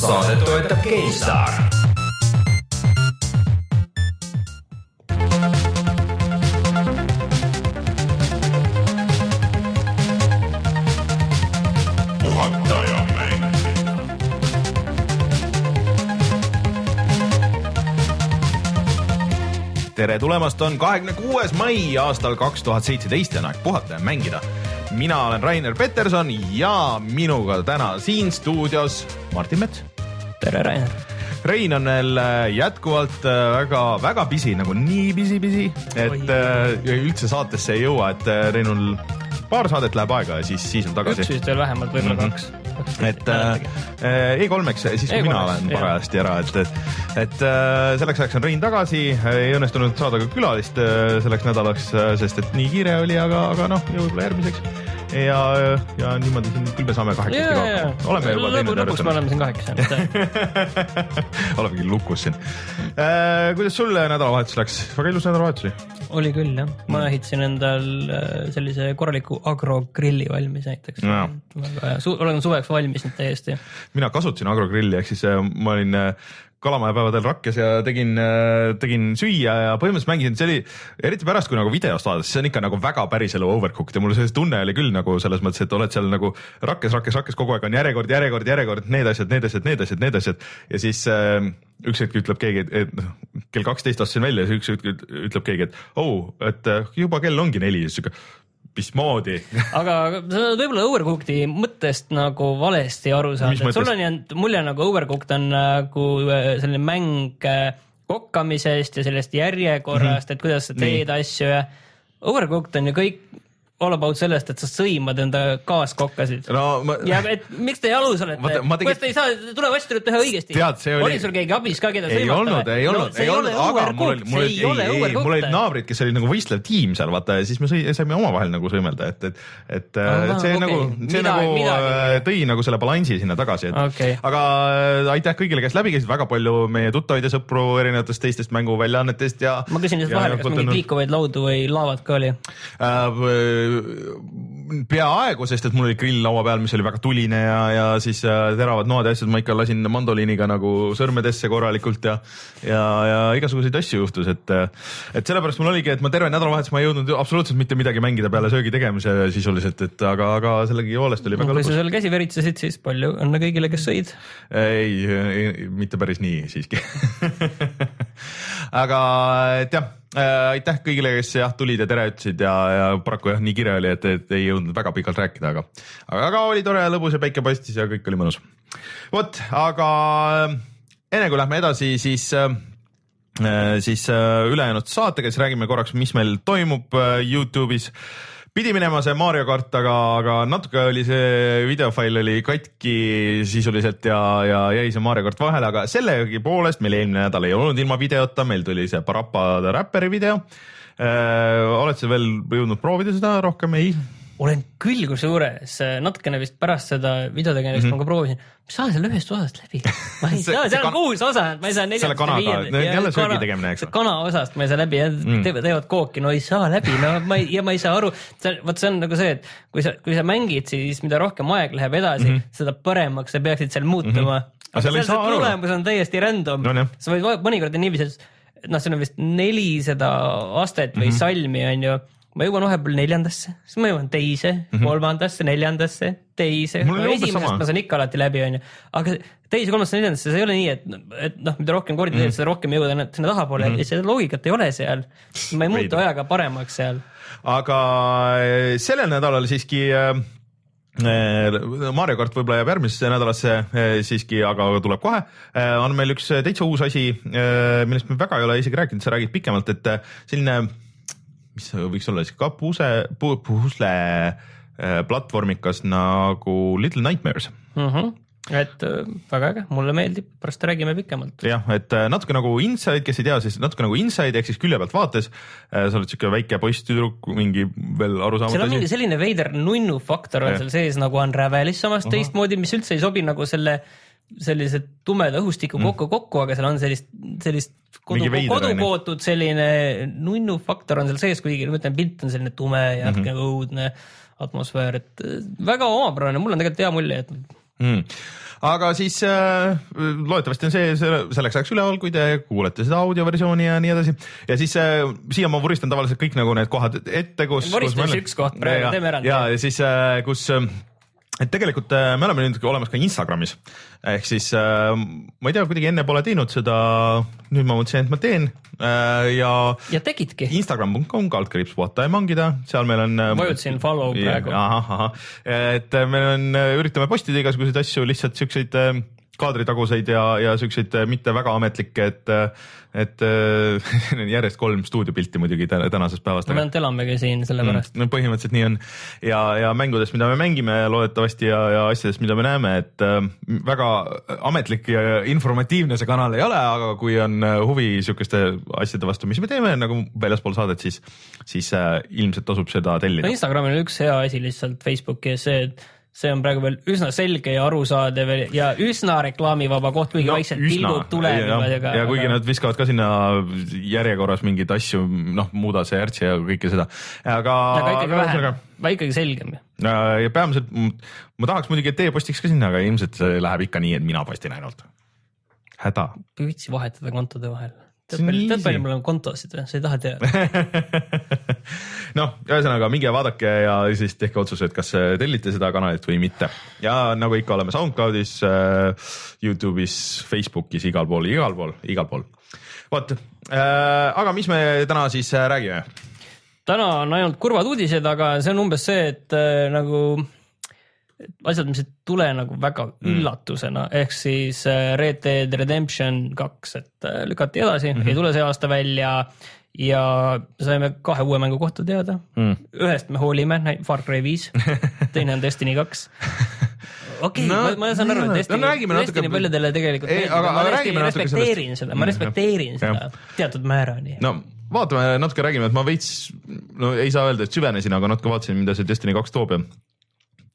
saadet toetab GameStar. tere tulemast, on kahekümne kuues mai aastal kaks tuhat seitseteist ja on aeg puhata ja mängida. Mina olen Rainer Peterson ja minuga täna siin stuudios Martin Mets. tere, Rainer. Rein on veel äh, jätkuvalt väga-väga pisi, nagu nii pisi-pisi, et Oi. Äh, üldse saatesse ei jõua, et äh, Reinul paar saadet läheb aega ja siis, siis on tagasi. üks vist veel vähemalt, võib-olla mm -hmm. kaks. Et äh, E3-eks, siis kui e mina olen parajasti ära, et, et, et äh, selleks ajaks on Rein tagasi, ei õnnestunud saada ka külalist äh, selleks nädalaks, sest et nii kiire oli, aga, aga noh, võib-olla järgmiseks ja, ja niimoodi siin küll me saame kahekesti ka hakkama. oleme juba teinud. lõpuks me oleme siin kahekesi olemegi lukus siin äh,. kuidas sul nädalavahetus läks? väga ilus nädalavahetus oli. oli küll jah, ma mm. ehitasin endal äh, sellise korraliku agrogrilli valmis näiteks no.. väga hea, olen suveks valmis nüüd täiesti. mina kasutasin agrogrilli, ehk siis äh, ma olin äh, kalamajapäevadel Rakkes ja tegin, äh, tegin süüa ja põhimõtteliselt mängisin, see oli eriti pärast, kui nagu videost vaadates, see on ikka nagu väga päriselu overcooked ja mul see tunne oli küll nagu selles mõttes, et oled seal nagu Rakkes, Rakkes, Rakkes kogu aeg on järjekord, järjekord, järjekord, need asjad, need asjad, need asjad, need asjad. Ja siis äh, üks hetk ütleb keegi, et noh, kell kaksteist astusin välja ja siis üks hetk ütleb keegi, et oh, et äh, juba kell ongi neli siis sihuke mismoodi aga sa oled võib-olla Overcooked'i mõttest nagu valesti aru saanud, et sul on jäänud mulje nagu Overcooked on nagu äh, selline mäng äh, kokkamisest ja sellest järjekorrast mm, -hmm. et kuidas sa teed Nii. asju ja Overcooked on ju kõik all about sellest, et sa sõimad enda kaaskokkasid no,. Ma... ja et miks te jalus olete, tegin... kuidas te ei saa, tuleb asju teha õigesti. Oli... oli sul keegi abis ka, keda ei sõimata? ei olnud, ei olnud no,, ei olnud, aga mul oli, mul oli, ei, ei, mul olid naabrid, kes olid nagu võistlev tiim seal vaata ja siis me sõi, saime omavahel nagu sõimelda, et, et, et Aha, see okay. nagu, see midagi, nagu midagi. Äh, tõi nagu selle balansi sinna tagasi, et okay. aga äh, aitäh kõigile, kes läbi käisid, väga palju meie tuttavaid ja sõpru erinevatest teistest mänguväljaannetest ja. ma küsin lihtsalt vahele, kas mingeid liikuvaid laudu või laavad ka oli äh,? Peaaegu, sest et mul oli grill laua peal, mis oli väga tuline ja, ja siis äh, teravad noad ja asjad, ma ikka lasin mandoliiniga nagu sõrmedesse korralikult ja, ja, ja igasuguseid asju juhtus, et, et sellepärast mul oligi, et ma terve nädalavahetus ma ei jõudnud absoluutselt mitte midagi mängida peale söögi tegemise sisuliselt, et aga, aga sellegipoolest oli väga no, lõbus. kui sa seal käsi veritsesid, siis palju õnne kõigile, kes sõid. ei, ei, mitte päris nii siiski aga et jah aitäh kõigile, kes jah tulid ja tere ütlesid ja, ja paraku jah, nii kire oli, et, et ei jõudnud väga pikalt rääkida, aga, aga, aga oli tore ja lõbus ja päike paistis ja kõik oli mõnus. vot, aga äh, enne kui lähme edasi, siis äh, siis äh, ülejäänud saatega, siis räägime korraks, mis meil toimub äh, Youtube'is pidi minema see Mario kart, aga, aga natuke oli see videofail oli katki sisuliselt ja, ja jäi see Mario kart vahele, aga sellegipoolest meil eelmine nädal ei olnud ilma videota, meil tuli see Parappa the Rapperi video äh,. oled sa veel jõudnud proovida seda rohkem, ei? Olen küll, kusjuures natukene vist pärast seda video tegemist mm -hmm. ma ka proovisin, ma saan selle ühest osast läbi. ma ei saa, seal on kuus osa, ma ei saa neljandast selle kanaga, jälle söögi tegemine, eks ole. kana osast ma ei saa läbi ja mm. teevad, teevad kooki, no ei saa läbi, no ma ei, ja ma ei saa aru, vot see on nagu see, et kui sa, kui sa mängid, siis mida rohkem aeg läheb edasi mm, -hmm. seda paremaks sa peaksid seal muutuma mm. -hmm. aga seal see tulemus on täiesti random no,, sa võid mõnikord niiviisi, noh, siin on vist neli seda astet või mm -hmm. salmi on ju ma jõuan vahepeal neljandasse, siis ma jõuan teise mm, -hmm. kolmandasse, neljandasse, teise. esimesest ma saan ikka alati läbi, onju. aga teise, kolmandasse, neljandasse, see ei ole nii, et, et noh, mida rohkem kordi teed mm, -hmm. seda rohkem jõuad sinna tahapoole mm -hmm. ja seda loogikat ei ole seal. ma ei muutu ajaga paremaks seal. aga eh, sellel nädalal siiski äh, Mario kart võib-olla jääb järgmisesse nädalasse siiski, aga tuleb kohe. on meil üks täitsa uus asi, millest me väga ei ole isegi rääkinud, sa räägid pikemalt, et selline mis võiks olla siis ka puse, pusle äh, platvormikas nagu Little Nightmares mm. -hmm et äh, väga äge, mulle meeldib, pärast räägime pikemalt. jah, et äh, natuke nagu Inside, kes ei tea, siis natuke nagu Inside ehk siis külje pealt vaates. sa oled siuke väike poiss-tüdruk, mingi veel arusaamatu asi. seal on mingi selline veider nunnu faktor on seal sees nagu Unravelis samas uh -huh. teistmoodi, mis üldse ei sobi nagu selle sellise tumeda õhustiku mm. kokku kokku, aga seal on sellist, sellist kodu, kodukootud selline nunnu faktor on seal sees, kuigi ma ütlen, pilt on selline tume ja natuke mm -hmm. õudne atmosfäär, et äh, väga omapärane, mul on tegelikult hea mulje, et mm. aga siis äh, loodetavasti on see, selleks ajaks üleval, kui te kuulete seda audioversiooni ja nii edasi. ja siis äh, siia ma vuristan tavaliselt kõik nagu need kohad ette, kus. voristaks üks koht praegu, teeme ja, ja siis äh,, kus äh, et tegelikult äh, me oleme nüüd olemas ka Instagramis ehk siis äh, ma ei tea, kuidagi enne pole teinud seda, nüüd ma mõtlesin, et ma teen äh, ja. ja tegidki. Instagram.com kaldkriips puhata ja mangida, seal meil on. vajutasin follow praegu. ahah, ahah, et meil on, üritame postida igasuguseid asju, lihtsalt siukseid kaadritaguseid ja, ja siukseid mitte väga ametlikke, et, et järjest kolm stuudiopilti muidugi tänasest päevast. me ainult elamegi siin sellepärast mm,. no põhimõtteliselt nii on ja, ja mängudest, mida me mängime loodetavasti ja, ja asjadest, mida me näeme, et äh, väga ametlik ja informatiivne see kanal ei ole, aga kui on huvi sihukeste asjade vastu, mis me teeme nagu väljaspool saadet, siis, siis äh, ilmselt tasub seda tellida no. Instagramil on üks hea asi lihtsalt Facebooki ja see, et see on praegu veel üsna selge ja arusaadav ja üsna reklaamivaba koht, kuigi no, vaikselt pilgud tulevad. ja, ja kuigi nad viskavad ka sinna järjekorras mingeid asju, noh, muuda see ärtsi ja kõike seda, aga. aga ikkagi vähem, ikkagi selgem. ja peamiselt ma tahaks muidugi, et teie postiks ka sinna, aga ilmselt see läheb ikka nii, et mina postin ainult. häda. viitsi vahetada kontode vahel tead palju, mul on kontosid või, sa ei taha teada noh, ühesõnaga minge vaadake ja siis tehke otsus, et kas tellite seda kanalit või mitte. ja nagu ikka oleme SoundCloudis äh,, Youtube'is, Facebookis, igal pool, igal pool, igal pool. vot äh,, aga mis me täna siis äh, räägime? täna on ainult kurvad uudised, aga see on umbes see, et äh, nagu asjad, mis ei tule nagu väga mm. üllatusena, ehk siis äh, Red Dead Redemption kaks, et äh, lükati edasi mm, -hmm. ei tule see aasta välja ja saime kahe uue mängu kohta teada mm.. ühest me hoolime, Far Cry viis, teine on Destiny kaks okei okay, no,, ma, ma saan aru, et Destiny no,, Destiny natuke... paljudele tegelikult ei, aga, ma Destiny respekteerin seda, ma respekteerin seda teatud määrani. no vaatame, natuke räägime, et ma veits, no ei saa öelda, et süvenesin, aga natuke vaatasin, mida see Destiny kaks toob ja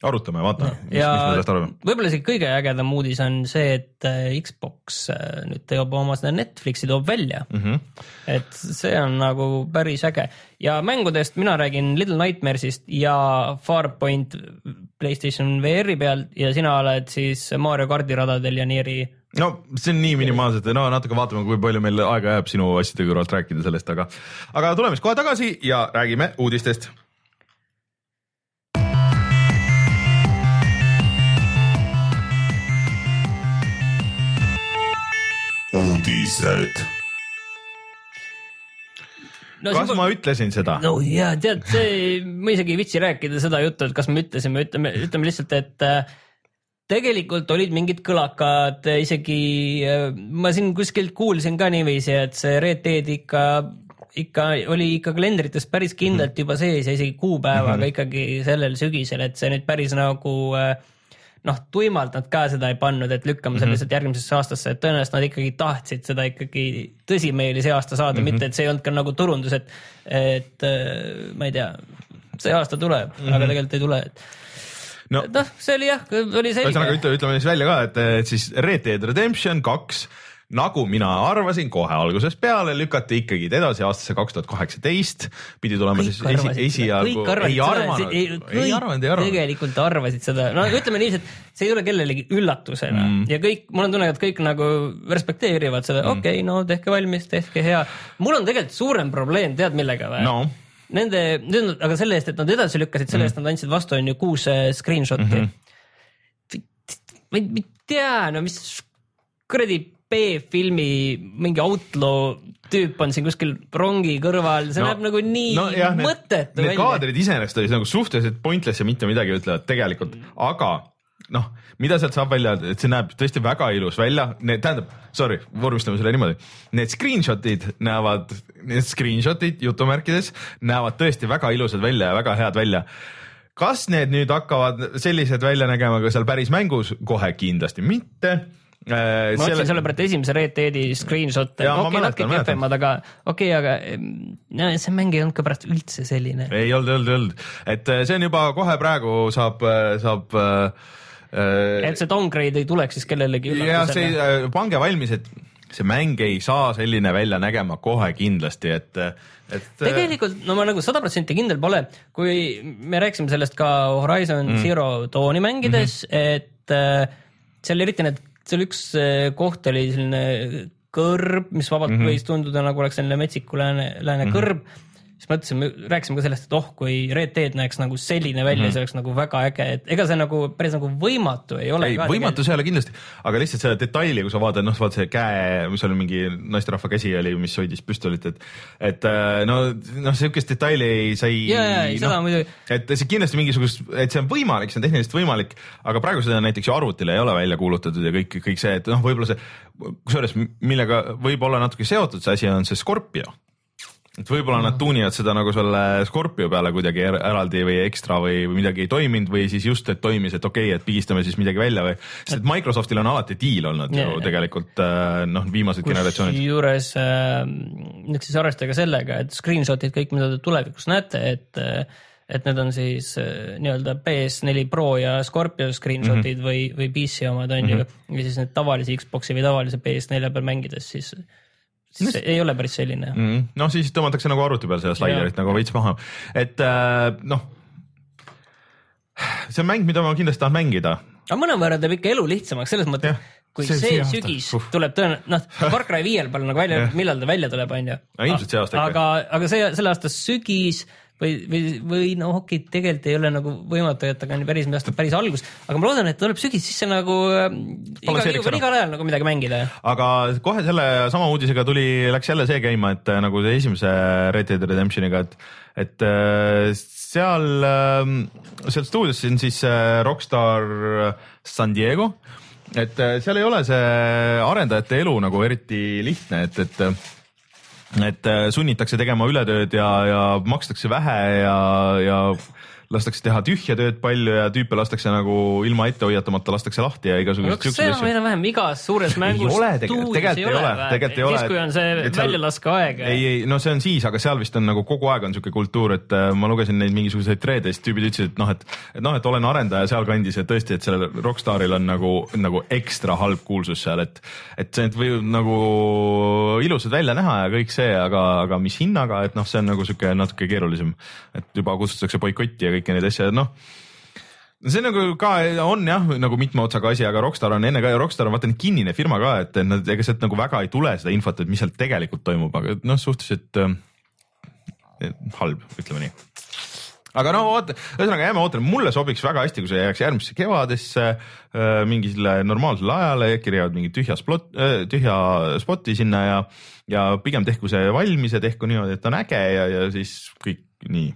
arutame, vaatame, mis, me sellest arvame. võib-olla isegi kõige ägedam uudis on see, et äh, Xbox äh, nüüd teeb oma seda Netflixi toob välja mm. -hmm. et see on nagu päris äge ja mängudest mina räägin Little Nightmares'ist ja Farpoint Playstation VR-i peal ja sina oled siis Mario kardi radadel ja Nieri no see on nii minimaalselt, no natuke vaatame, kui palju meil aega jääb sinu asjade kõrvalt rääkida sellest, aga, aga tuleme siis kohe tagasi ja räägime uudistest uudised no, kas ma ütlesin seda? no ja tead, see, ma isegi ei viitsi rääkida seda juttu, et kas me ütlesime, ütleme, ütleme lihtsalt, et äh, tegelikult olid mingid kõlakad isegi äh,, ma siin kuskilt kuulsin ka niiviisi, et see Red Dead ikka ikka oli ikka kalendrites päris kindlalt mhm. juba sees ja isegi kuupäevaga mm -hmm. ikkagi sellel sügisel, et see nüüd päris nagu äh, noh, tuimalt nad ka seda ei pannud, et lükkame selle mm -hmm. lihtsalt järgmisesse aastasse, et tõenäoliselt nad ikkagi tahtsid seda ikkagi tõsimeeli see aasta saada mm, -hmm. mitte et see ei olnud ka nagu turundus, et, et äh, ma ei tea, see aasta tuleb mm, -hmm. aga tegelikult ei tule, et no, noh, see oli jah, oli selge. ühesõnaga ütleme, ütleme siis välja ka, et, siis Red Dead Redemption kaks nagu mina arvasin kohe algusest peale, lükati ikkagi edasi aastasse kaks tuhat kaheksateist, pidi tulema kõik siis esi, esialgu. ei arvanud, ei arvanud, ei arvanud. tegelikult arvasid seda, no ütleme niiviisi, et see ei tule kellelegi üllatusena mm. ja kõik, mul on tunne, et kõik nagu respekteerivad seda mm., okei okay,, no tehke valmis, tehke hea. mul on tegelikult suurem probleem, tead millega või no.? Nende, aga selle eest, et nad edasi lükkasid, selle eest mm. nad andsid vastu, on ju kuus äh, screenshot'i mm. -hmm. ma ei tea, no mis kuradi B-filmi mingi outlaw tüüp on siin kuskil rongi kõrval, see no, näeb nagu nii no, jah, mõttetu välja. Need kaadrid iseenesest olid nagu suhteliselt pointless ja mitte midagi ütlevad tegelikult, aga noh, mida sealt saab välja, et see näeb tõesti väga ilus välja, tähendab, sorry, vormistame selle niimoodi. Need screenshot'id näevad, need screenshot'id jutumärkides näevad tõesti väga ilusad välja ja väga head välja kas need nüüd hakkavad sellised välja nägema ka seal päris mängus, kohe kindlasti mitte Äh, ma mõtlesin selle pärast esimese Red Deadi screenshot'e, okei natuke kehvemad, aga okei okay,, aga no, see mäng ei olnud ka pärast üldse selline. ei olnud, ei olnud, ei olnud, et äh, see on juba kohe praegu saab, äh, saab äh, et see downgrade ei tuleks siis kellelegi üllatusena. jah, see, pange valmis, et see mäng ei saa selline välja nägema kohe kindlasti, et, et. tegelikult no ma nagu sada protsenti kindel pole, kui me rääkisime sellest ka Horizon mm. Zero Dawni mängides mm, -hmm. et äh, seal eriti need, seal üks äh, koht oli selline kõrb, mis vabalt mm -hmm. võis tunduda nagu oleks selline metsiku lääne, lääne mm -hmm. kõrb siis mõtlesime, rääkisime ka sellest, et oh, kui Red Dead näeks nagu selline välja mm, -hmm. see oleks nagu väga äge, et ega see nagu päris nagu võimatu ei ole. ei, võimatu see ei ole kindlasti, aga lihtsalt selle detaili, kui sa vaatad, noh, vaata see käe, mis oli mingi naisterahva käsi oli, mis hoidis püstolit, et, et äh, no, noh, sihukest detaili sa ei. ja, ja, ei no, seda muidugi. et see kindlasti mingisugust, et see on võimalik, see on tehniliselt võimalik, aga praegu seda näiteks ju arvutile ei ole välja kuulutatud ja kõik, kõik see, et noh, võib-olla see, kusjuures millega võib olla natuke seotud see asi, on see Scorpio et võib-olla nad tuunivad seda nagu selle Scorpio peale kuidagi er eraldi või ekstra või, või midagi ei toiminud või siis just, et toimis, et okei okay,, et pigistame siis midagi välja või, sest et Microsoftil on alati diil olnud ja, ju tegelikult äh, noh, viimased generatsioonis. kusjuures äh, nüüd siis arvestage sellega, et screenshot'id kõik, mida te tulevikus näete, et äh, et need on siis äh, nii-öelda PS4 Pro ja Scorpio screenshot'id mm -hmm. või, või PC omad on mm -hmm. ju, mhm. ja siis need tavalise Xbox'i või tavalise PS4 peal mängides siis see ei ole päris selline mm. -hmm. noh, siis tõmmatakse nagu arvuti peal seda slaiderit nagu veits maha, et äh, noh. see on mäng, mida ma kindlasti tahan mängida. aga mõnevõrra teeb ikka elu lihtsamaks selles mõttes, kui see, see, sügis uh. tuleb tõenäoliselt, noh, Far Cry viiel pole nagu välja, millal ta välja tuleb, on ju. ilmselt see aasta ikka. aga, aga see, selle aasta sügis või, või, või no okei tegelikult ei ole nagu võimatu, et aga on päris päris algus, aga ma loodan, et tuleb sügis, siis see nagu äh, iga, iga, igal ajal nagu midagi mängida. aga kohe selle sama uudisega tuli, läks jälle see käima, et äh, nagu esimese Red Dead Redemptioniga, et, et äh, seal, seal stuudios on siis Rockstar San Diego, et seal ei ole see arendajate elu nagu eriti lihtne, et, et et äh, sunnitakse tegema ületööd ja, ja makstakse vähe ja, ja lastakse teha tühja tööd palju ja tüüpe lastakse nagu ilma ette hoiatamata lastakse lahti ja asju. see on enam-vähem igas suures mängus. ei ole tegelikult, tegelikult ei ole, tegelikult ei ole. siis, kui on see väljalaskaaeg. ei, ei, no see on siis, aga seal vist on nagu kogu aeg on siuke kultuur, et äh, ma lugesin neid mingisuguseid treede, siis tüübid ütlesid, et noh, et, et noh, et olen arendaja sealkandis ja tõesti, et sellel Rockstaril on nagu, nagu ekstra halb kuulsus seal, et, et see võib nagu ilusad välja näha ja kõik see, aga, aga mis hinnaga, et noh, see on nagu sihuke natuke keerulisem, et juba kutsutakse boikotti ja kõik kõiki neid asju, noh see nagu ka on jah, nagu mitme otsaga asi, aga Rockstar on enne ka ja Rockstar on vaata nii kinnine firma ka, et nad, ega sealt nagu väga ei tule seda infot, et mis seal tegelikult toimub, aga noh, suhteliselt äh, halb, ütleme nii. aga no oota, ühesõnaga jääme ootama, mulle sobiks väga hästi, kui see jääks järgmisse kevadesse äh, mingile normaalsele ajale, kirjavad mingi tühja spot äh,, tühja spoti sinna ja, ja pigem tehku see valmis ja tehku niimoodi, et on äge ja, ja siis kõik nii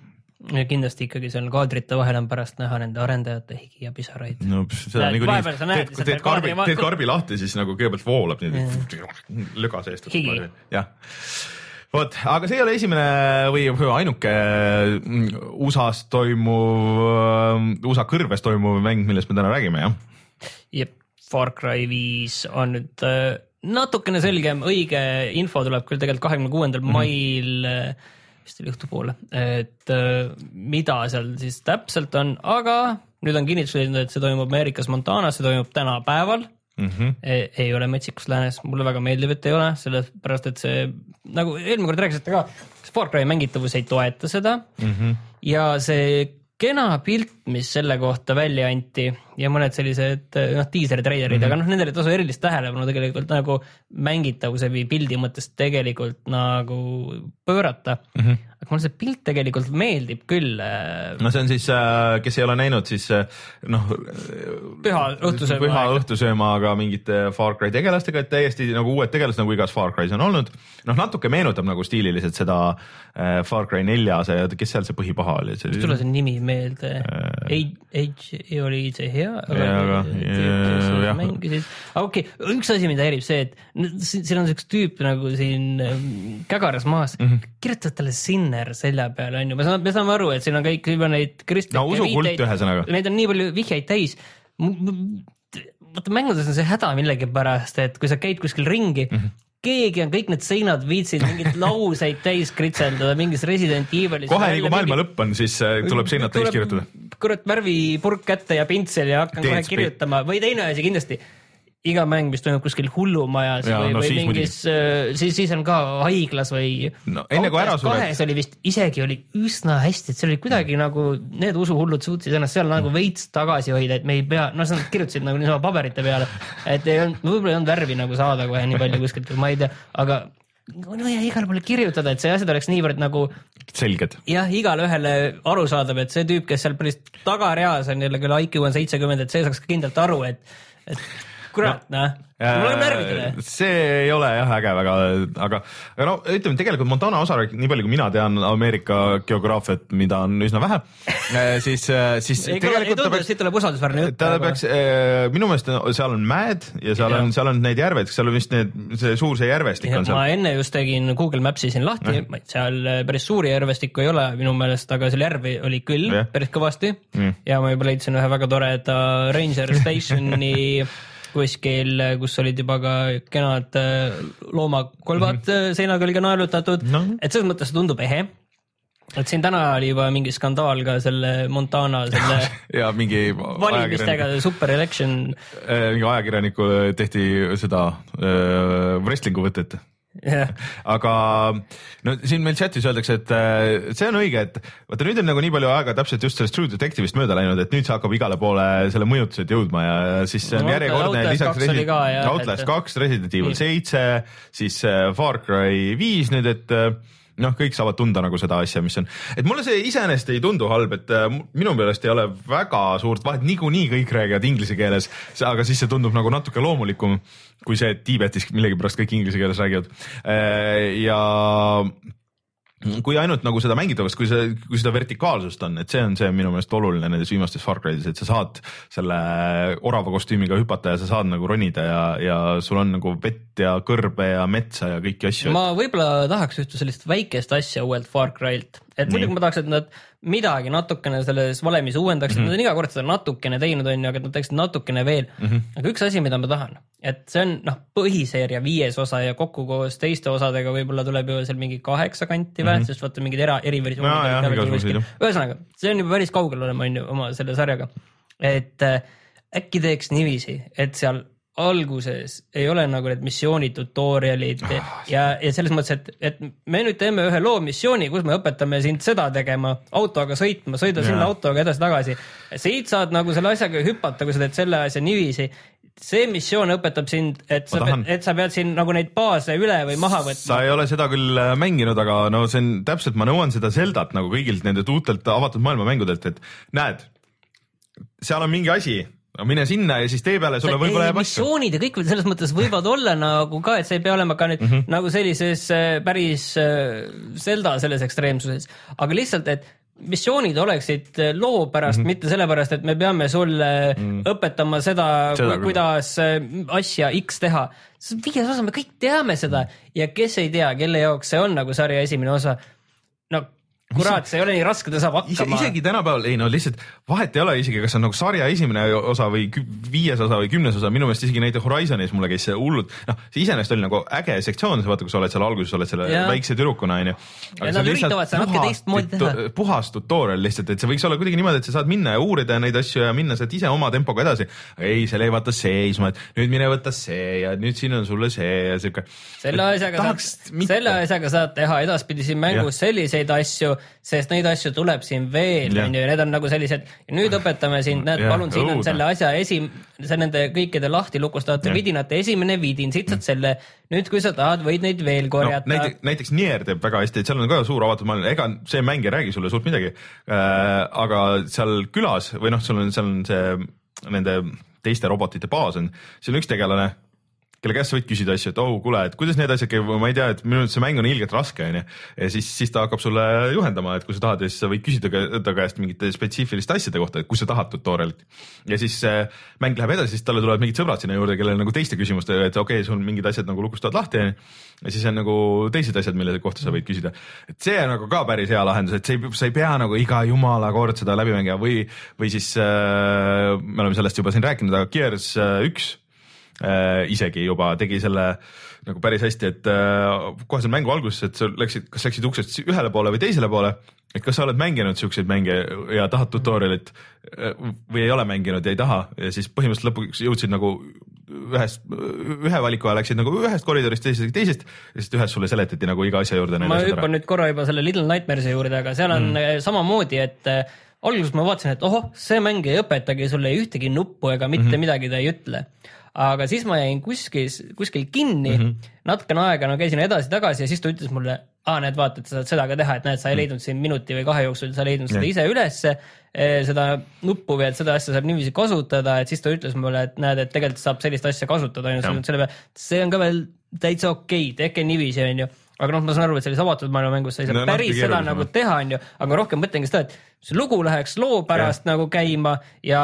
ja kindlasti ikkagi seal kaadrite vahel on pärast näha nende arendajate higi ja pisaraid. no seda niikuinii, teed, teed karbi, teed karbi lahti, siis nagu kõigepealt voolab niimoodi löga seest. jah, vot, aga see ei ole esimene või ainuke mm, USA-s toimuv, mm, USA kõrves toimuv mäng, millest me täna räägime, jah? jep, Far Cry viis on nüüd äh, natukene selgem, õige info tuleb küll tegelikult kahekümne kuuendal mhm. mail äh, vist oli õhtupoole, et äh, mida seal siis täpselt on, aga nüüd on kinnitus leidnud, et see toimub Ameerikas Montanas, see toimub tänapäeval mm. -hmm. E ei ole Metsikus läänes, mulle väga meeldib, et ei ole, sellepärast et see nagu eelmine kord rääkisite ka, Far Cry mängitavus ei toeta seda mm -hmm. ja see kena pilt, mis selle kohta välja anti ja mõned sellised noh, diiseltreilerid mm, -hmm. aga noh, nendele ei tasu erilist tähelepanu tegelikult nagu mängitavuse või pildi mõttes tegelikult nagu pöörata mm. -hmm. aga mulle see pilt tegelikult meeldib küll. Äh, no see on siis, äh, kes ei ole näinud, siis äh, noh. püha õhtusööma. püha õhtusöömaga mingite Far Cry tegelastega, et täiesti nagu uued tegelased, nagu igas Far Cry's on olnud. noh, natuke meenutab nagu stiililiselt seda Far Cry nelja, see, kes seal see põhipaha oli? mis tule see nimi meelde äh...? Age oli see hea aga, aga mängisid, aga okei okay,, üks asi, mida häirib see, et siin on üks tüüp nagu siin ähm, kägaras maas. Mm -hmm., kirjutavad talle Sinner selja peale onju, me saame, me saame aru, et siin on kõik juba neid kristlikke no usukult ühesõnaga. Neid on nii palju vihjeid täis. Vaata mängudes on see häda millegipärast, et kui sa käid kuskil ringi mm, -hmm keegi on kõik need seinad viitsinud mingeid lauseid täis kritseldada mingis Resident Evilis. kohe nagu maailma lõpp on, siis äh, tuleb seinad täis kirjutada. kurat värvipurk kätte ja pintsel ja hakkan Teed kohe kirjutama või teine asi kindlasti iga mäng, mis toimub kuskil hullumajas Jaa, või no või siis mingis, siis, siis on ka haiglas või No enne kui ära sured- kahes oli vist isegi oli üsna hästi, et see oli kuidagi nagu need usuhullud suutsid ennast seal nagu veits tagasi hoida, et me ei pea, noh, nad kirjutasid nagu niisama paberite peale, et ei olnud, võib-olla ei olnud värvi nagu saada kohe nii palju kuskilt, ma ei tea, aga no ja igale poole kirjutada, et see asjad oleks niivõrd nagu selged. jah, igale ühele arusaadav, et see tüüp, kes seal päris tagareas on jälle, kelle IQ on seitsekümmend, et see saaks kindlalt aru, et, et kurat no, noh, mul on närvidele. see ei ole jah äge väga, aga, aga no ütleme tegelikult Montana osarik, nii palju kui mina tean Ameerika geograafiat, mida on üsna vähe, siis, siis ei, ei tundu, et siit tuleb usaldusväärne jutt. ta peaks, minu meelest seal on mäed ja seal ja. on, seal on need järved, seal on vist need, see suur see järvestik ja, on seal. ma enne just tegin Google Maps'i siin lahti, seal päris suuri järvestikku ei ole minu meelest, aga seal järvi oli küll ja. päris kõvasti mm. ja ma juba leidsin ühe väga toreda Ranger Stationi kuskil, kus olid juba ka kenad äh, loomakolbad mm -hmm. seina külge naelutatud no., et selles mõttes tundub ehe et siin täna oli juba mingi skandaal ka selle Montana selle ja mingi valimistega, super election. Äh, mingi ajakirjanikule tehti seda äh, wrestling'u võtet Yeah. aga no siin meil chatis öeldakse, et äh, see on õige, et vaata nüüd on nagu nii palju aega täpselt just sellest True Detective'ist mööda läinud, et nüüd see hakkab igale poole selle mõjutused jõudma ja siis see on No, järjekordne Outlast lisaks oli ka, jah, Outlast kaks, Resident Evil seitse, siis äh, Far Cry viis nüüd, et äh, noh, kõik saavad tunda nagu seda asja, mis on, et mulle see iseenesest ei tundu halb, et äh, minu meelest ei ole väga suurt vahet, niikuinii kõik räägivad inglise keeles, aga siis see tundub nagu natuke loomulikum kui see, et Tiibetis millegipärast kõik inglise keeles räägivad. ja kui ainult nagu seda mängitavust, kui see, kui seda vertikaalsust on, et see on see minu meelest oluline nendes viimastes Far Cry'des, et sa saad selle orava kostüümiga hüpata ja sa saad nagu ronida ja, ja sul on nagu vett ja kõrbe ja metsa ja kõiki asju. ma võib-olla tahaks ühte sellist väikest asja uuelt Far Cry'lt, et muidugi ma tahaks, et nad midagi natukene selles valemis uuendaksid mm, -hmm. nad on iga kord seda natukene teinud, on ju, aga et nad teeksid natukene veel mm. -hmm. aga üks asi, mida ma tahan, et see on noh, põhiseeria viies osa ja kokku koos teiste osadega võib-olla tuleb ju seal mingi kaheksa kanti või mm, -hmm. sest vaata mingid era, eriversioonid jah. ühesõnaga, see on juba päris kaugel olema, on ju, oma selle sarjaga. et äh, äkki teeks niiviisi, et seal alguses ei ole nagu need missiooni tutorial'id ja, ja selles mõttes, et, et me nüüd teeme ühe loo missiooni, kus me õpetame sind seda tegema, autoga sõitma, sõida Jaa. sinna autoga edasi-tagasi. siit saad nagu selle asjaga hüpata, kui sa teed selle asja niiviisi. see missioon õpetab sind, et sa Ma pead tahan-, et sa pead siin nagu neid baase üle või maha võtma sa ei ole seda küll äh, mänginud, aga no see on täpselt, ma nõuan seda Zeldat nagu kõigilt nendelt uutelt avatud maailma mängudelt, et näed, seal on mingi asi, mine sinna ja siis tee peale sulle võib-olla jääb asju. missioonid ja kõik selles mõttes võivad olla nagu ka, et see ei pea olema ka nüüd mm. -hmm. nagu sellises äh, päris äh, Zelda selles ekstreemsuses, aga lihtsalt, et missioonid oleksid äh, loo pärast mm, -hmm. mitte sellepärast, et me peame sulle mm -hmm. õpetama seda. Seda kuidas asja X teha. viies osa, me kõik teame seda ja kes ei tea, kelle jaoks see on nagu sarja esimene osa. no kurat, see ei ole nii raske, ta saab hakkama. isegi tänapäeval, ei no lihtsalt vahet ei ole isegi, kas on nagu sarja esimene osa või viies osa või kümnes osa, minu meelest isegi näiteks Horizonis mulle käis see hullult, noh, see iseenesest oli nagu äge sektsioon, sa vaata, kui sa oled seal alguses, oled selle Jaa. väikse tüdrukuna onju. Ja nad üritavad seda natuke teistmoodi teha. puhas tutorial lihtsalt, et see võiks olla kuidagi niimoodi, et sa saad minna ja uurida neid asju ja minna sealt ise oma tempoga edasi. ei, seal jäi vaata seisma, et nüüd mine võta see ja nüüd siin on sulle see ja siuke. selle asjaga saad, selle asjaga saad teha edaspidi siin mängus ja. selliseid asju, sest neid asju tuleb siin veel, onju, ja need on nagu sellised, nüüd õpetame sind, näed, palun, siin on selle asja esim-, see nende kõikide lahti lukustavate vidinate esimene vidin, siit saad selle. nüüd, kui sa tahad, võid neid veel korjata. no, näiteks, näiteks Nier teeb väga hästi, et seal on ka suur avatud maailm, ega see mäng ei räägi sulle suurt midagi. Äh,. aga seal külas või noh, sul on, seal on see nende teiste robotite baas on, seal on üks tegelane kelle käest sa võid küsida asju, et oh kuule, et kuidas need asjad käivad, ma ei tea, et minu arust see mäng on ilgelt raske, onju. ja siis, siis ta hakkab sulle juhendama, et kui sa tahad ja siis sa võid küsida ta käest mingite spetsiifiliste asjade kohta, et kui sa tahad tutorial'it. ja siis äh, mäng läheb edasi, siis talle tulevad mingid sõbrad sinna juurde, kellel nagu teiste küsimuste, et okei okay, sul mingid asjad nagu lukustavad lahti onju. ja siis on nagu teised asjad, mille kohta sa võid küsida. et see on nagu ka päris hea lahendus, et see ei, sa ei pea nagu iga jumala kord seda läbi mängima või, või siis äh, me oleme sellest juba siin rääkinud, aga Gears äh, üks äh, isegi juba tegi selle nagu päris hästi, et äh, kohe seal mängu alguses, et sa läksid, kas läksid uksest ühele poole või teisele poole, et kas sa oled mänginud siukseid mänge ja tahad tutorial'it äh, või ei ole mänginud ja ei taha ja siis põhimõtteliselt lõpuks jõudsid nagu ühest, ühe valiku ajal läksid nagu ühest koridorist teisest, teisest ja siis ühes sulle seletati nagu iga asja juurde ma hüppan nüüd korra juba selle Little Nightmares'i juurde, aga seal on mm. samamoodi, et äh, alguses ma vaatasin, et ohoh, see mäng ei õpetagi sulle ühtegi nuppu ega mitte mm -hmm. midagi ta ei ütle. Aga siis ma jäin kuskil, kuskil kinni mm, -hmm. natukene aega no käisin edasi-tagasi ja siis ta ütles mulle, aa näed, vaata, et sa saad seda ka teha, et näed, sa ei leidnud siin minuti või kahe jooksul, sa ei leidnud seda ise ülesse, seda nuppu või et seda asja saab niiviisi kasutada, et siis ta ütles mulle, et näed, et tegelikult saab sellist asja kasutada Jah. ainult selle peale, see on ka veel täitsa okei okay,, tehke niiviisi, onju aga noh, ma saan aru, et selles avatud maailma mängus sa ei saa No päris seda nagu teha, onju, aga ma rohkem mõtlengi seda, et see lugu läheks loo pärast ja. nagu käima ja,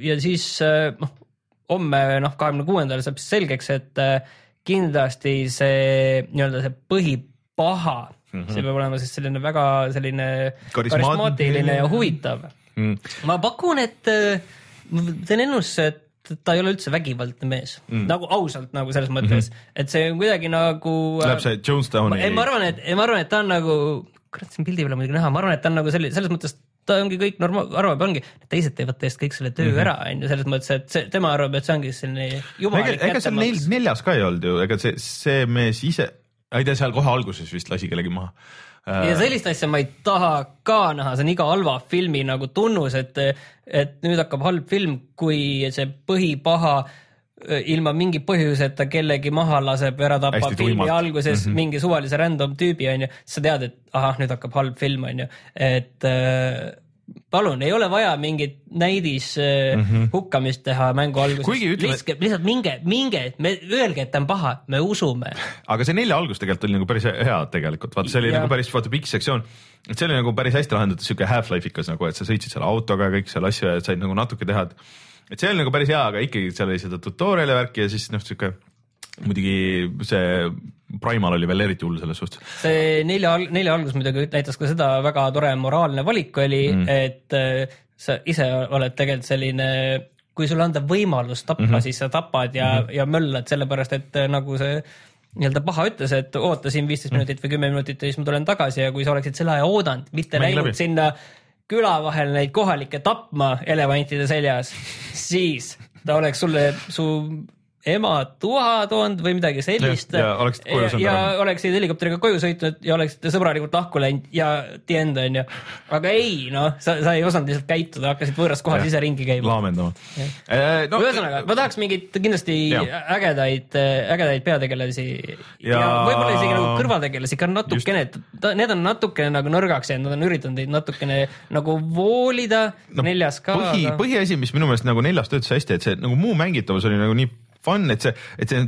ja siis äh, noh, homme noh, kahekümne kuuendal saab siis selgeks, et äh, kindlasti see nii-öelda see põhipaha mm, -hmm. see peab olema siis selline väga selline Karismaat- karismaatiline ja huvitav. mm.. ma pakun, et äh, teen ennustuse, et ta ei ole üldse vägivaldne mees mm., nagu ausalt nagu selles mõttes mm, -hmm. et see on kuidagi nagu. Läheb see Jonestowni. ei, ma arvan, et, ma arvan, et ta on nagu, kurat, siin pildi peal on muidugi näha, ma arvan, et ta on nagu selline, selles mõttes ta ongi kõik normaal, arvab, ongi, teised teevad teist kõik selle töö mm -hmm. ära, on ju, selles mõttes, et see, tema arvab, et see ongi selline ega, jumalik ega seal neil neljas ka ei olnud ju, ega see, see mees ise, ei ta seal kohe alguses vist lasi kellegi maha. ja sellist asja ma ei taha ka näha, see on iga halva filmi nagu tunnus, et, et nüüd hakkab halb film, kui see põhipaha ilma mingi põhjuseta kellegi maha laseb, ära tapab filmi alguses mm. -hmm. mingi suvalise random tüübi onju, sa tead, et ahah, nüüd hakkab halb film onju, et äh, palun, ei ole vaja mingit näidis mm -hmm. hukkamist teha mängu alguses, lihtsalt, lihtsalt minge, minge, me öelge, et ta on paha, me usume. aga see nelja algus tegelikult oli nagu päris hea tegelikult, vaata see oli Jah. nagu päris vaata pikk sektsioon. et see oli nagu päris hästi lahendatud siuke half-life ikas nagu, et sa sõitsid selle autoga ja kõik seal asju ja said nagu natuke teha, et. Et see oli nagu päris hea, aga ikkagi seal oli seda tutorial'i värki ja siis noh, siuke muidugi see Primal oli veel eriti hull selles suhtes. see nelja, nelja algus muidugi näitas ka seda väga tore moraalne valik oli mm., et äh, sa ise oled tegelikult selline, kui sulle anda võimalus tappa mm, -hmm. siis sa tapad ja mm, -hmm. ja möllad sellepärast, et äh, nagu see nii-öelda paha ütles, et oota siin viisteist minutit või kümme minutit ja siis ma tulen tagasi ja kui sa oleksid selle aja oodanud, mitte Mängi läinud läbi. sinna küla vahel neid kohalikke tapma elevantide seljas, siis ta oleks sulle su ema tuha toonud või midagi sellist. Ja- ja oleksid koju saanud ja oleksid helikopteriga koju sõitnud ja oleksite sõbralikult lahku läinud ja the end on ju. aga ei noh, sa, sa ei osanud lihtsalt käituda, hakkasid võõras kohas ise ringi käima. laamendama. no ühesõnaga, ma tahaks mingeid kindlasti Jah. ägedaid, ägedaid peategelasi ja, Ja- ja võib-olla isegi nagu kõrvategelasi ka natukene, need on natukene nagu nõrgaks jäänud, nad on üritanud neid natukene nagu voolida no, neljas ka. põhi, põhiasi, mis minu meelest nagu neljas töötas hästi, et see nagu muu mängitavus oli nagu nii fun, et see, et see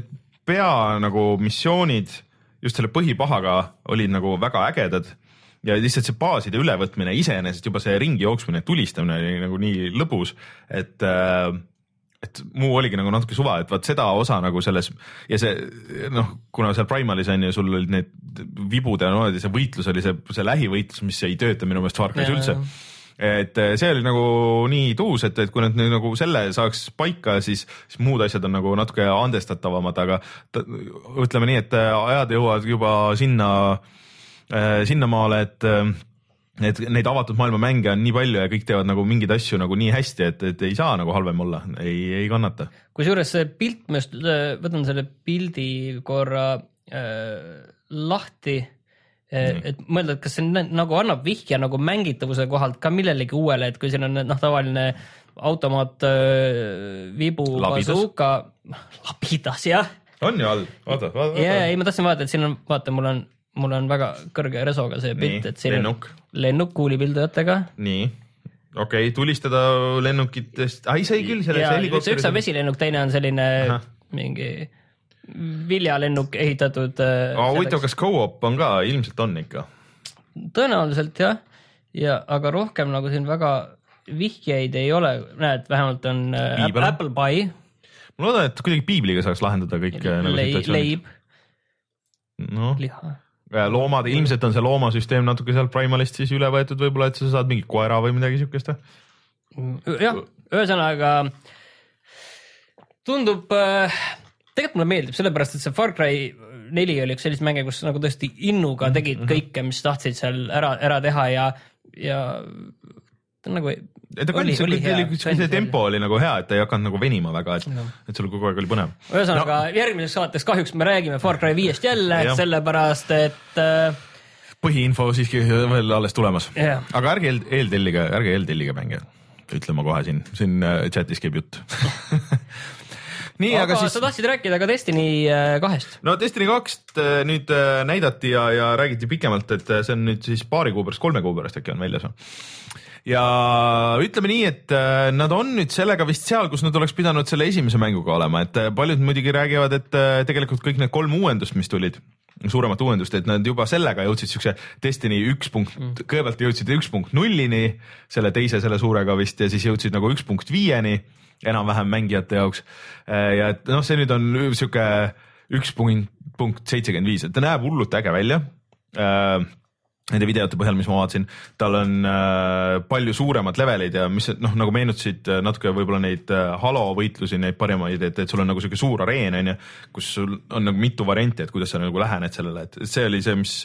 pea nagu missioonid just selle põhipahaga olid nagu väga ägedad ja lihtsalt see baaside ülevõtmine iseenesest juba see ringi jooksmine, tulistamine oli nagu nii lõbus, et äh, et muu oligi nagu natuke suva, et vaat seda osa nagu selles ja see noh, kuna seal Primalis on ju, sul olid need vibud ja niimoodi, see võitlus oli see, see lähivõitlus, mis ei tööta minu meelest Far Cry's üldse jaa. Et eh, see oli nagu nii tuus, et, et kui nad nüüd nagu selle saaks paika, siis, siis muud asjad on nagu natuke andestatavamad, aga ta, ütleme nii, et äh, ajad jõuavad juba sinna, sinnamaale, et et neid avatud maailma mänge on nii palju ja kõik teevad nagu mingeid asju nagu nii hästi, et, et ei saa nagu halvem olla, ei, ei kannata. kusjuures see pilt, ma just võtan selle pildi korra äh, lahti et mõelda, et kas see nagu annab vihje nagu mängitavuse kohalt ka millelegi uuele, et kui siin on noh, tavaline automaat äh,, vibu, bazooka, labidas jah. on ju all, vaata, vaata, ja, ja ei, ma tahtsin vaadata, et siin on, vaata, mul on, mul on väga kõrge resoga see pilt, et siin lennuk. on lennuk kuulipildujatega. nii, okei okay,, tulistada lennukitest, ai sai küll selles ja üks, on. vesilennuk, teine on selline Ahah. mingi viljalennuk ehitatud äh, huvitav, kas go-op on ka, ilmselt on ikka. tõenäoliselt jah, ja aga rohkem nagu siin väga vihjeid ei ole, näed, vähemalt on äh, Piibel. Apple Pie, ma loodan, et kuidagi piibliga saaks lahendada kõik äh, nagu leib, situatsioonid. leib, noh, liha. loomad, ilmselt on see loomasüsteem natuke sealt Primalist siis üle võetud võib-olla, et sa saad mingi koera või midagi siukest. jah, ühesõnaga tundub äh,, tegelikult mulle meeldib, sellepärast et see Far Cry neli oli üks selliseid mänge, kus nagu tõesti innuga tegid kõike, mis tahtsid seal ära, ära teha ja, ja ta nagu ta kandis, see tempo oli nagu hea, et ta ei hakanud nagu venima väga, et no., et sul kogu aeg oli põnev. ühesõnaga no. järgmises saates kahjuks me räägime Far Cry viiest jälle, sellepärast et äh, põhiinfo siiski veel alles tulemas yeah., aga ärge eel, eeltellige, ärge eeltellige mänge, ütlen ma kohe siin, siin äh, chatis käib jutt nii, aga, aga siis. sa tahtsid rääkida ka Destiny äh, kahest. no Destiny kakst äh, nüüd äh, näidati ja, ja räägiti pikemalt, et see on nüüd siis paari kuu pärast, kolme kuu pärast äkki on väljas ja ütleme nii, et nad on nüüd sellega vist seal, kus nad oleks pidanud selle esimese mänguga olema, et paljud muidugi räägivad, et tegelikult kõik need kolm uuendust, mis tulid, suuremat uuendust, et nad juba sellega jõudsid siukse Destiny üks punkt mm., kõigepealt jõudsid üks punkt nullini, selle teise, selle suurega vist ja siis jõudsid nagu üks punkt viieni enam-vähem mängijate jaoks. Äh, ja et noh, see nüüd on sihuke üks punkt, punkt seitsekümmend viis, et ta näeb hullult äge välja äh, nende videote põhjal, mis ma vaatasin, tal on äh, palju suuremad levelid ja mis noh, nagu meenutasid äh, natuke võib-olla neid äh, Halo võitlusi, neid parimaid, et, et sul on nagu sihuke suur areen on ju, kus sul on nagu mitu varianti, et kuidas sa nagu lähened sellele, et see oli see, mis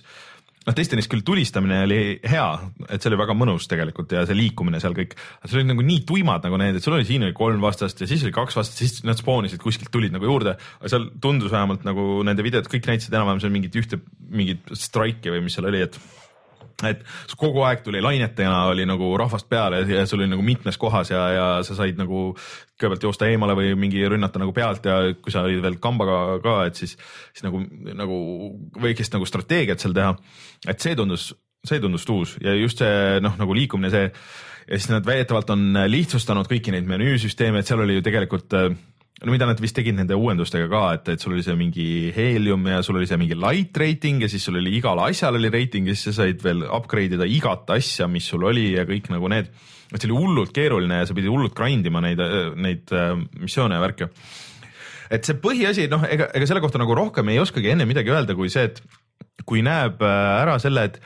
noh, Destiny's küll tulistamine oli hea, et see oli väga mõnus tegelikult ja see liikumine seal kõik, see oli nagu nii tuimad nagu need, et sul oli siin oli kolm vastast ja siis oli kaks vastast, siis nad spoonisid kuskilt tulid nagu juurde, aga seal tundus vähemalt nagu nende videod kõik näitasid enam-vähem seal mingit ühte, mingit strike'i või mis seal oli, et et kogu aeg tuli lainetena oli nagu rahvast peale ja sul oli nagu mitmes kohas ja, ja sa said nagu kõigepealt joosta eemale või mingi rünnata nagu pealt ja kui sa olid veel kambaga ka, et siis, siis nagu, nagu väikest nagu strateegiat seal teha. et see tundus, see tundus uus ja just see noh, nagu liikumine, see ja siis nad väidetavalt on lihtsustanud kõiki neid menüüsüsteeme, et seal oli ju tegelikult äh, no mida nad vist tegid nende uuendustega ka, et, et sul oli see mingi Helium ja sul oli see mingi light rating ja siis sul oli igal asjal oli rating ja siis sa said veel upgrade ida igat asja, mis sul oli ja kõik nagu need. et see oli hullult keeruline ja sa pidid hullult grind ima neid, neid äh, missioone ja värke. et see põhiasi, noh, ega, ega selle kohta nagu rohkem ei oskagi enne midagi öelda, kui see, et kui näeb äh, ära selle, et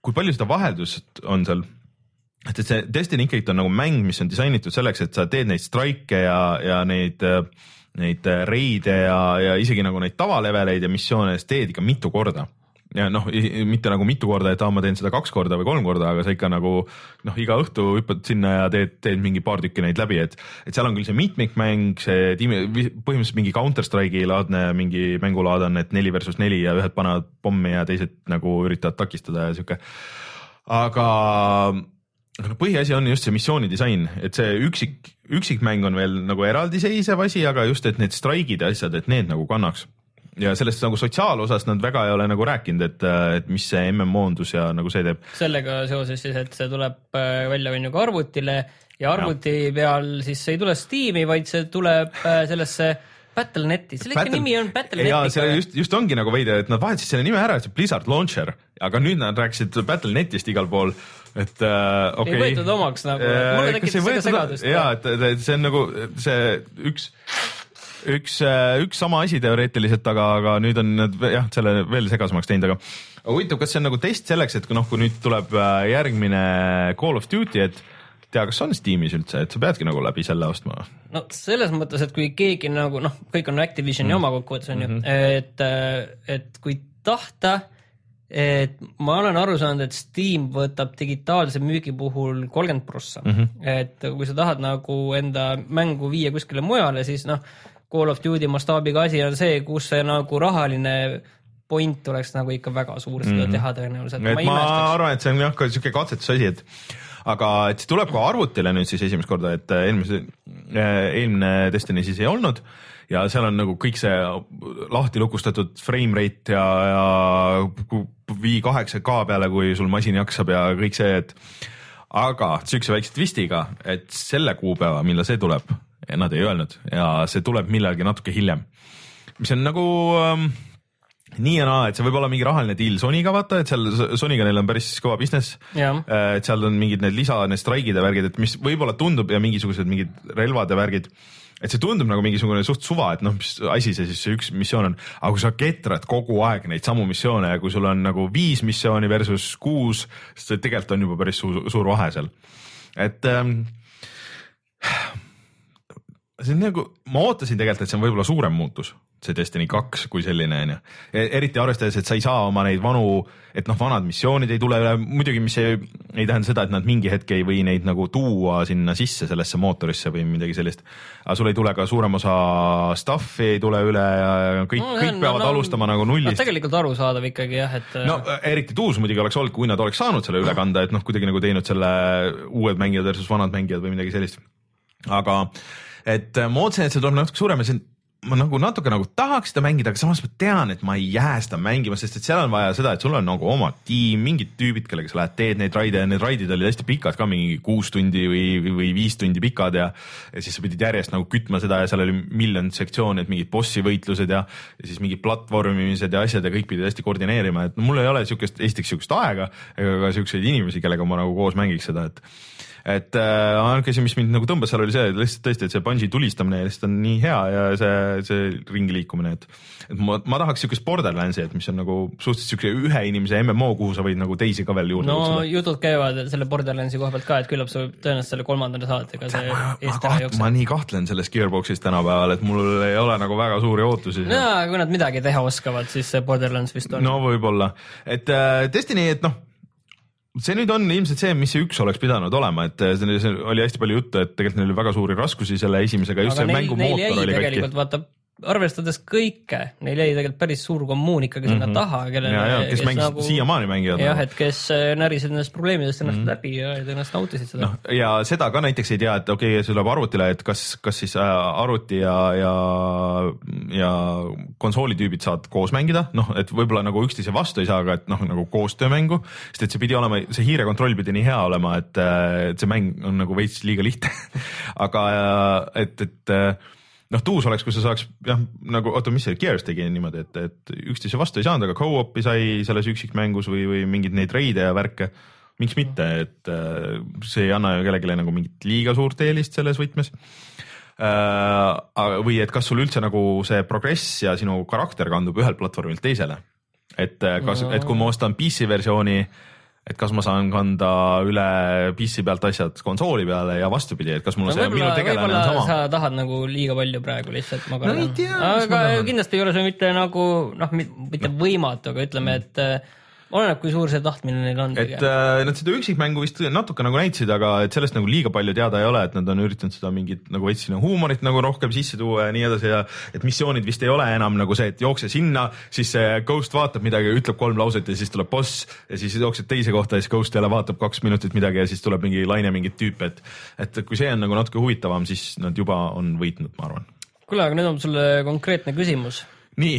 kui palju seda vaheldust on seal et, et see Destiny ikkagi on nagu mäng, mis on disainitud selleks, et sa teed neid strike'e ja, ja neid, neid reide ja, ja isegi nagu neid tavaleveleid ja missioone teed ikka mitu korda ja noh, mitte nagu mitu korda, et aa, ma teen seda kaks korda või kolm korda, aga sa ikka nagu noh, iga õhtu hüppad sinna ja teed, teed mingi paar tükki neid läbi, et, et seal on küll see mitmikmäng, see tiimi, põhimõtteliselt mingi Counter Strike'i laadne mingi mängulaad on, et neli versus neli ja ühed panevad pommi ja teised nagu üritavad takistada ja sihuke. aga aga no põhiasi on just see missiooni disain, et see üksik, üksikmäng on veel nagu eraldiseisev asi, aga just, et need straigid ja asjad, et need nagu kannaks. ja sellest nagu sotsiaalosast nad väga ei ole nagu rääkinud, et, et mis see MMO-ndus ja nagu see teeb. sellega seoses siis, et see tuleb äh, välja on ju ka arvutile ja arvuti ja. peal siis ei tule Steam'i, vaid see tuleb äh, sellesse Battle.net'i, selle ikka nimi on Battle.net. ja see just, just ongi nagu veider, et nad vahetasid selle nime ära, et see Blizzard Launcher, aga nüüd nad rääkisid Battle.net'ist igal pool et äh, okei okay.. ei võetud omaks nagu äh,, mulle tekitas väga segadust. ja, et, et see on nagu see üks, üks, äh, üks sama asi teoreetiliselt, aga, aga nüüd on nad jah, selle veel segasemaks teinud, aga huvitav, kas see on nagu test selleks, et kui noh, kui nüüd tuleb äh, järgmine Call of Duty, et tea, kas on Steamis üldse, et sa peadki nagu läbi selle ostma? no selles mõttes, et kui keegi nagu noh, kõik on Activisioni mm. oma kokkuvõttes on ju mm, -hmm. et, et kui tahta et ma olen aru saanud, et Steam võtab digitaalse müügi puhul kolmkümmend prossa mm, -hmm. et kui sa tahad nagu enda mängu viia kuskile mujale, siis noh, Call of Duty mastaabiga asi on see, kus see nagu rahaline point oleks nagu ikka väga suur seda mm -hmm. teha tõenäoliselt. ma, ma arvan, et see on jah ka siuke katsetusasi, et aga et see tuleb ka arvutile nüüd siis esimest korda, et eelmise, eelmine Destiny siis ei olnud ja seal on nagu kõik see lahti lukustatud frame rate ja, ja vii kaheksa K peale, kui sul masin jaksab ja kõik see, et aga siukse väikse twistiga, et selle kuupäeva, millal see tuleb, nad ei öelnud ja see tuleb millalgi natuke hiljem. mis on nagu ähm, nii ja naa, et see võib olla mingi rahaline deal Sonyga vaata, et seal Sonyga neil on päris kõva business. Äh, et seal on mingid need lisa, need straigid ja värgid, et mis võib-olla tundub ja mingisugused mingid relvad ja värgid et see tundub nagu mingisugune suht suva, et noh, mis asi see siis see üks missioon on, aga kui sa ketrad kogu aeg neid samu missioone ja kui sul on nagu viis missiooni versus kuus, siis see tegelikult on juba päris suur, suur vahe seal. et ähm, see on nagu, ma ootasin tegelikult, et see on võib-olla suurem muutus, see Destiny kaks kui selline on ju. eriti arvestades, et sa ei saa oma neid vanu, et noh, vanad missioonid ei tule üle, muidugi, mis ei, ei tähenda seda, et nad mingi hetk ei või neid nagu tuua sinna sisse sellesse mootorisse või midagi sellist. aga sul ei tule ka suurem osa stuff'i ei tule üle ja kõik no,, kõik peavad no, alustama nagu nullist no,. tegelikult arusaadav ikkagi jah, et. no eriti tuus muidugi oleks olnud, kui nad oleks saanud selle üle kanda, et noh, kuidagi nagu teinud selle uued mängijad versus vanad mängijad või midagi sellist. aga et äh, ma ootasin, et see tuleb natuke suurem ja see on ma nagu natuke nagu tahaks seda mängida, aga samas ma tean, et ma ei jää seda mängima, sest et seal on vaja seda, et sul on nagu oma tiim, mingid tüübid, kellega sa lähed, teed neid raide ja need raidid olid hästi pikad ka, mingi kuus tundi või, või viis tundi pikad ja. ja siis sa pidid järjest nagu kütma seda ja seal oli miljon sektsiooni, et mingid bossi võitlused ja, ja siis mingid platvormimised ja asjad ja kõik pidid hästi koordineerima, et mul ei ole siukest, esiteks siukest aega ega ka siukseid inimesi, kellega ma nagu koos mängiks seda, et et äh, ainuke asi, mis mind nagu tõmbas seal oli see lihtsalt tõesti, et see bungee tulistamine lihtsalt on nii hea ja see, see ringi liikumine, et, et ma, ma tahaks siukest Borderlandsi, et mis on nagu suhteliselt siukse ühe inimese MMO, kuhu sa võid nagu teisi ka veel juurde no kutsuda. jutud käivad selle Borderlandsi koha pealt ka, et küllap sa tõenäoliselt selle kolmandana saad, ega see eest ära ei jookse. ma nii kahtlen selles Gearboxis tänapäeval, et mul ei ole nagu väga suuri ootusi. no kui nad midagi teha oskavad, siis see Borderlands vist on. no võib-olla, et äh, Destiny, et noh see nüüd on ilmselt see, mis see üks oleks pidanud olema, et see, oli hästi palju juttu, et tegelikult neil oli väga suuri raskusi selle esimesega, just Aga see mängumootor oli katki. vaata arvestades kõike, neil jäi tegelikult päris suur kommuun ikkagi sinna mm -hmm. taha, kellele. kes, kes mängis nagu, siiamaani mängivad. jah, et kes äh, närisid nendest probleemidest ennast mm -hmm. läbi ja ennast nautisid seda no,. ja seda ka näiteks ei tea, et okei okay,, see tuleb arvutile, et kas, kas siis äh, arvuti ja, ja, ja konsooli tüübid saavad koos mängida, noh, et võib-olla nagu üksteise vastu ei saa, aga et noh, nagu koostöömängu, sest et see pidi olema, see hiirekontroll pidi nii hea olema, et, äh, et see mäng on nagu veits liiga lihtne aga et, et noh, tuus oleks, kui sa saaks jah, nagu oota, mis see Gears tegi niimoodi, et, et üksteise vastu ei saanud, aga co-op'i sai selles üksikmängus või, või mingeid neid reide ja värke. miks mitte, et äh, see ei anna ju kellelegi nagu mingit liiga suurt eelist selles võtmes äh,. või et kas sul üldse nagu see progress ja sinu karakter kandub ühelt platvormilt teisele, et äh, kas et kui ma ostan PC versiooni äh, et kas ma saan kanda üle PC pealt asjad konsooli peale ja vastupidi, et kas mul no, see minu tegelane on sama. sa tahad nagu liiga palju praegu lihtsalt, ma kardan no,. aga kindlasti ei ole see mitte nagu noh, mitte võimatu, aga ütleme, et oleneb, kui suur see tahtmine neil on. et äh, nad seda üksikmängu vist natuke nagu näitasid, aga et sellest nagu liiga palju teada ei ole, et nad on üritanud seda mingit nagu sinna huumorit nagu rohkem sisse tuua ja nii edasi ja et missioonid vist ei ole enam nagu see, et jookse sinna, siis see ghost vaatab midagi, ütleb kolm lauset ja siis tuleb boss ja siis jooksed teise kohta ja siis ghost jälle vaatab kaks minutit midagi ja siis tuleb mingi laine mingit tüüpi, et et kui see on nagu natuke huvitavam, siis nad juba on võitnud, ma arvan. kuule, aga nüüd on sulle konkreetne küsimus. Nii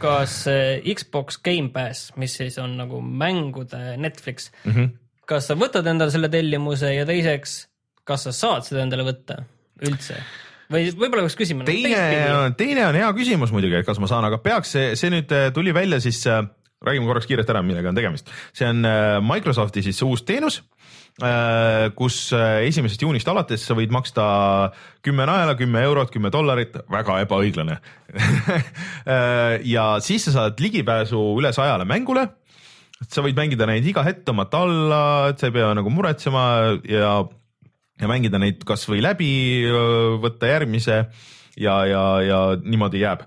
kas Xbox Gamepass, mis siis on nagu mängude Netflix mm, -hmm. kas sa võtad endale selle tellimuse ja teiseks, kas sa saad seda endale võtta üldse? või võib-olla peaks küsima. teine, teine on hea küsimus muidugi, et kas ma saan, aga peaks see, see nüüd äh, tuli välja siis äh, räägime korraks kiiresti ära, millega on tegemist. see on Microsofti siis uus teenus kus äh, esimesest juunist alates sa võid maksta kümme naela, kümme eurot, kümme dollarit, väga ebaõiglane. Äh, ja siis sa saad ligipääsu üle sajale mängule. sa võid mängida neid iga hetk, tõmmata alla, et sa ei pea nagu muretsema ja, ja mängida neid kasvõi läbi, võtta järgmise ja, ja, ja niimoodi jääb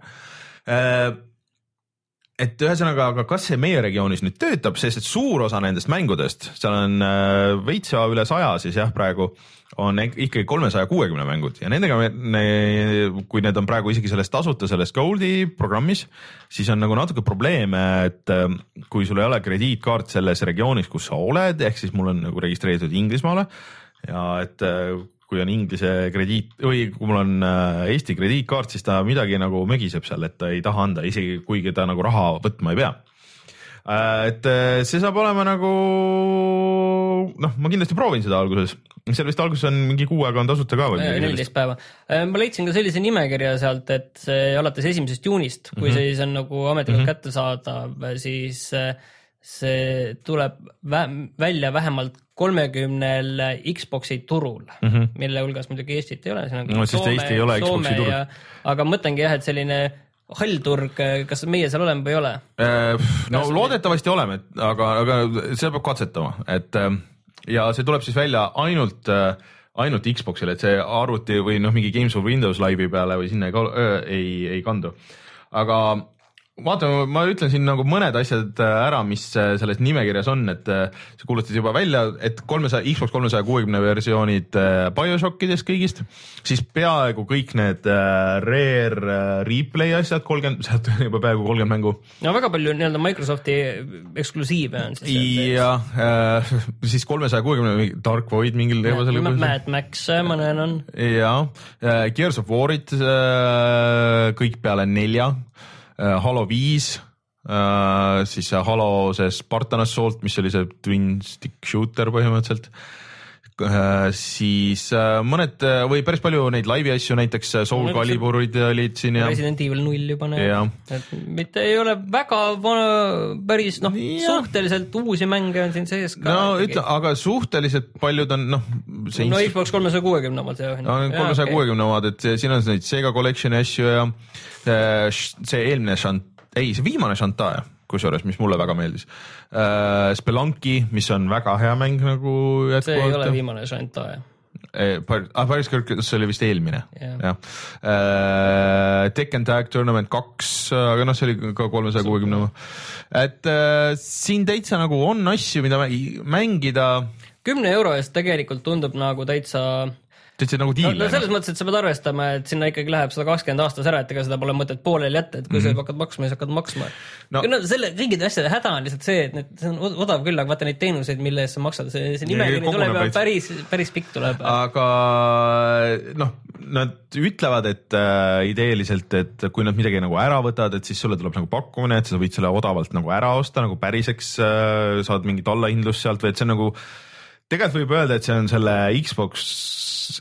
et ühesõnaga, aga kas see meie regioonis nüüd töötab, sest et suur osa nendest mängudest, seal on äh, veits üle saja siis jah, praegu on ikkagi kolmesaja kuuekümne mängud. Ja nendega me, me, kui need on praegu isegi selles tasuta selles Goldi programmis, siis on nagu natuke probleeme, et äh, kui sul ei ole krediitkaart selles regioonis, kus sa oled, ehk siis mul on nagu registreeritud Inglismaale ja et äh, kui on Inglise krediit või kui mul on äh, Eesti krediitkaart, siis ta midagi nagu mögiseb seal, et ta ei taha anda, isegi kuigi ta nagu raha võtma ei pea. Äh, et äh, see saab olema nagu noh, ma kindlasti proovin seda alguses, seal vist alguses on mingi kuu aega on tasuta ka või? neliteist päeva. ma leidsin ka sellise nimekirja sealt, et see alates esimesest juunist, kui mm -hmm. see siis on nagu ametlikult mm -hmm. kättesaadav, siis see tuleb vä välja vähemalt kolmekümnel Xbox'i turul mm, -hmm. mille hulgas muidugi Eestit ei ole. no Soome, Eesti ei ole Xbox'i turul. aga mõtlengi jah, et selline hall turg, kas meie seal oleme või ei ole? Äh, no kas loodetavasti oleme, aga, aga seda peab katsetama, et äh, ja see tuleb siis välja ainult, äh, ainult Xbox'ile, et see arvuti või noh, mingi Games for Windows laivi peale või sinna ei, ei, ei kandu. aga vaatame, ma ütlen siin nagu mõned asjad äh, ära, mis äh, selles nimekirjas on, et äh, sa kuulutasid juba välja, et kolmesaja, Xbox kolmesaja kuuekümne versioonid BioShockidest kõigist, siis peaaegu kõik need Rare replay asjad, kolmkümmend, sealt on juba peaaegu kolmkümmend mängu. no väga palju nii-öelda Microsofti eksklusiive on siis. jah äh,, siis kolmesaja kuuekümne Dark Void mingil teemal. Mad Max ma näen on. ja Gears of War'id kõik peale nelja Halo viis, äh, siis see Halo see Spartan Assault, mis oli see twin stick shooter põhimõtteliselt. äh, siis mõned või päris palju neid laivi asju, näiteks Soul Caliburid olid siin ja. Resident Evil null juba näeb, et mitte ei ole väga vana, päris noh, suhteliselt uusi mänge on siin sees ka. no ütle, aga suhteliselt paljud on noh. no Xbox kolmesaja kuuekümne omad no kolmesaja kuuekümne omad, et siin on neid Sega Collection'i asju ja Äh, see eelmine šant-, ei, see viimane Shantae, kusjuures, mis mulle väga meeldis. Äh, Spelunki, mis on väga hea mäng nagu jätkuvalt. see ei ole viimane Shantae ah, Paris Kirkus oli vist eelmine yeah., jah uh,. Tekken Tag Tournament kaks, aga noh, see oli ka kolmesaja kuuekümne oma. et uh, siin täitsa nagu on asju, mida mängida. kümne euro eest tegelikult tundub nagu täitsa täitsa nagu diil no,. no selles mõttes, et sa pead arvestama, et sinna ikkagi läheb sada kakskümmend aastas ära, et ega seda pole mõtet pooleli jätta, et kui mm -hmm. sa hakkad maksma, siis hakkad maksma no.. no selle kõikide asjade häda on lihtsalt see, et need, see on odav küll, aga vaata neid teenuseid, mille eest sa maksad, see, see nimekiri tuleb ja päris, päris pikk tuleb. aga noh, nad ütlevad, et äh, ideeliselt, et kui nad midagi nagu ära võtavad, et siis sulle tuleb nagu pakkumine, et sa võid selle odavalt nagu ära osta nagu päriseks äh,, saad mingit allahindlust sealt või et see on nagu tegelikult võib öelda, et see on selle Xbox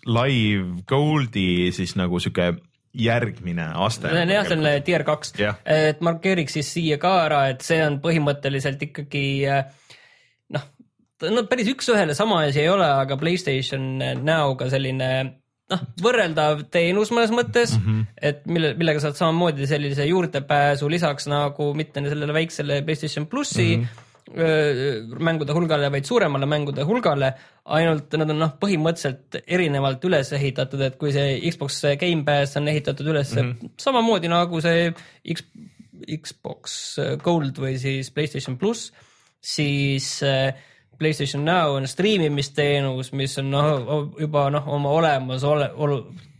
Live Goldi siis nagu sihuke järgmine aste. see on jah, see on tier kaks et markeeriks siis siia ka ära, et see on põhimõtteliselt ikkagi noh, no päris üks-ühele sama asi ei ole, aga Playstation näoga selline noh, võrreldav teenus mõnes mõttes mm, -hmm. et mille, millega saad samamoodi sellise juurdepääsu lisaks nagu mitte sellele väiksele Playstation plussi mm. -hmm mängude hulgale, vaid suuremale mängude hulgale, ainult nad on noh, põhimõtteliselt erinevalt üles ehitatud, et kui see Xbox Gamepass on ehitatud üles mm -hmm. samamoodi nagu see X, Xbox Gold või siis Playstation pluss, siis PlayStation Now on striimimisteenus, mis on noh, juba noh, oma olemas ole,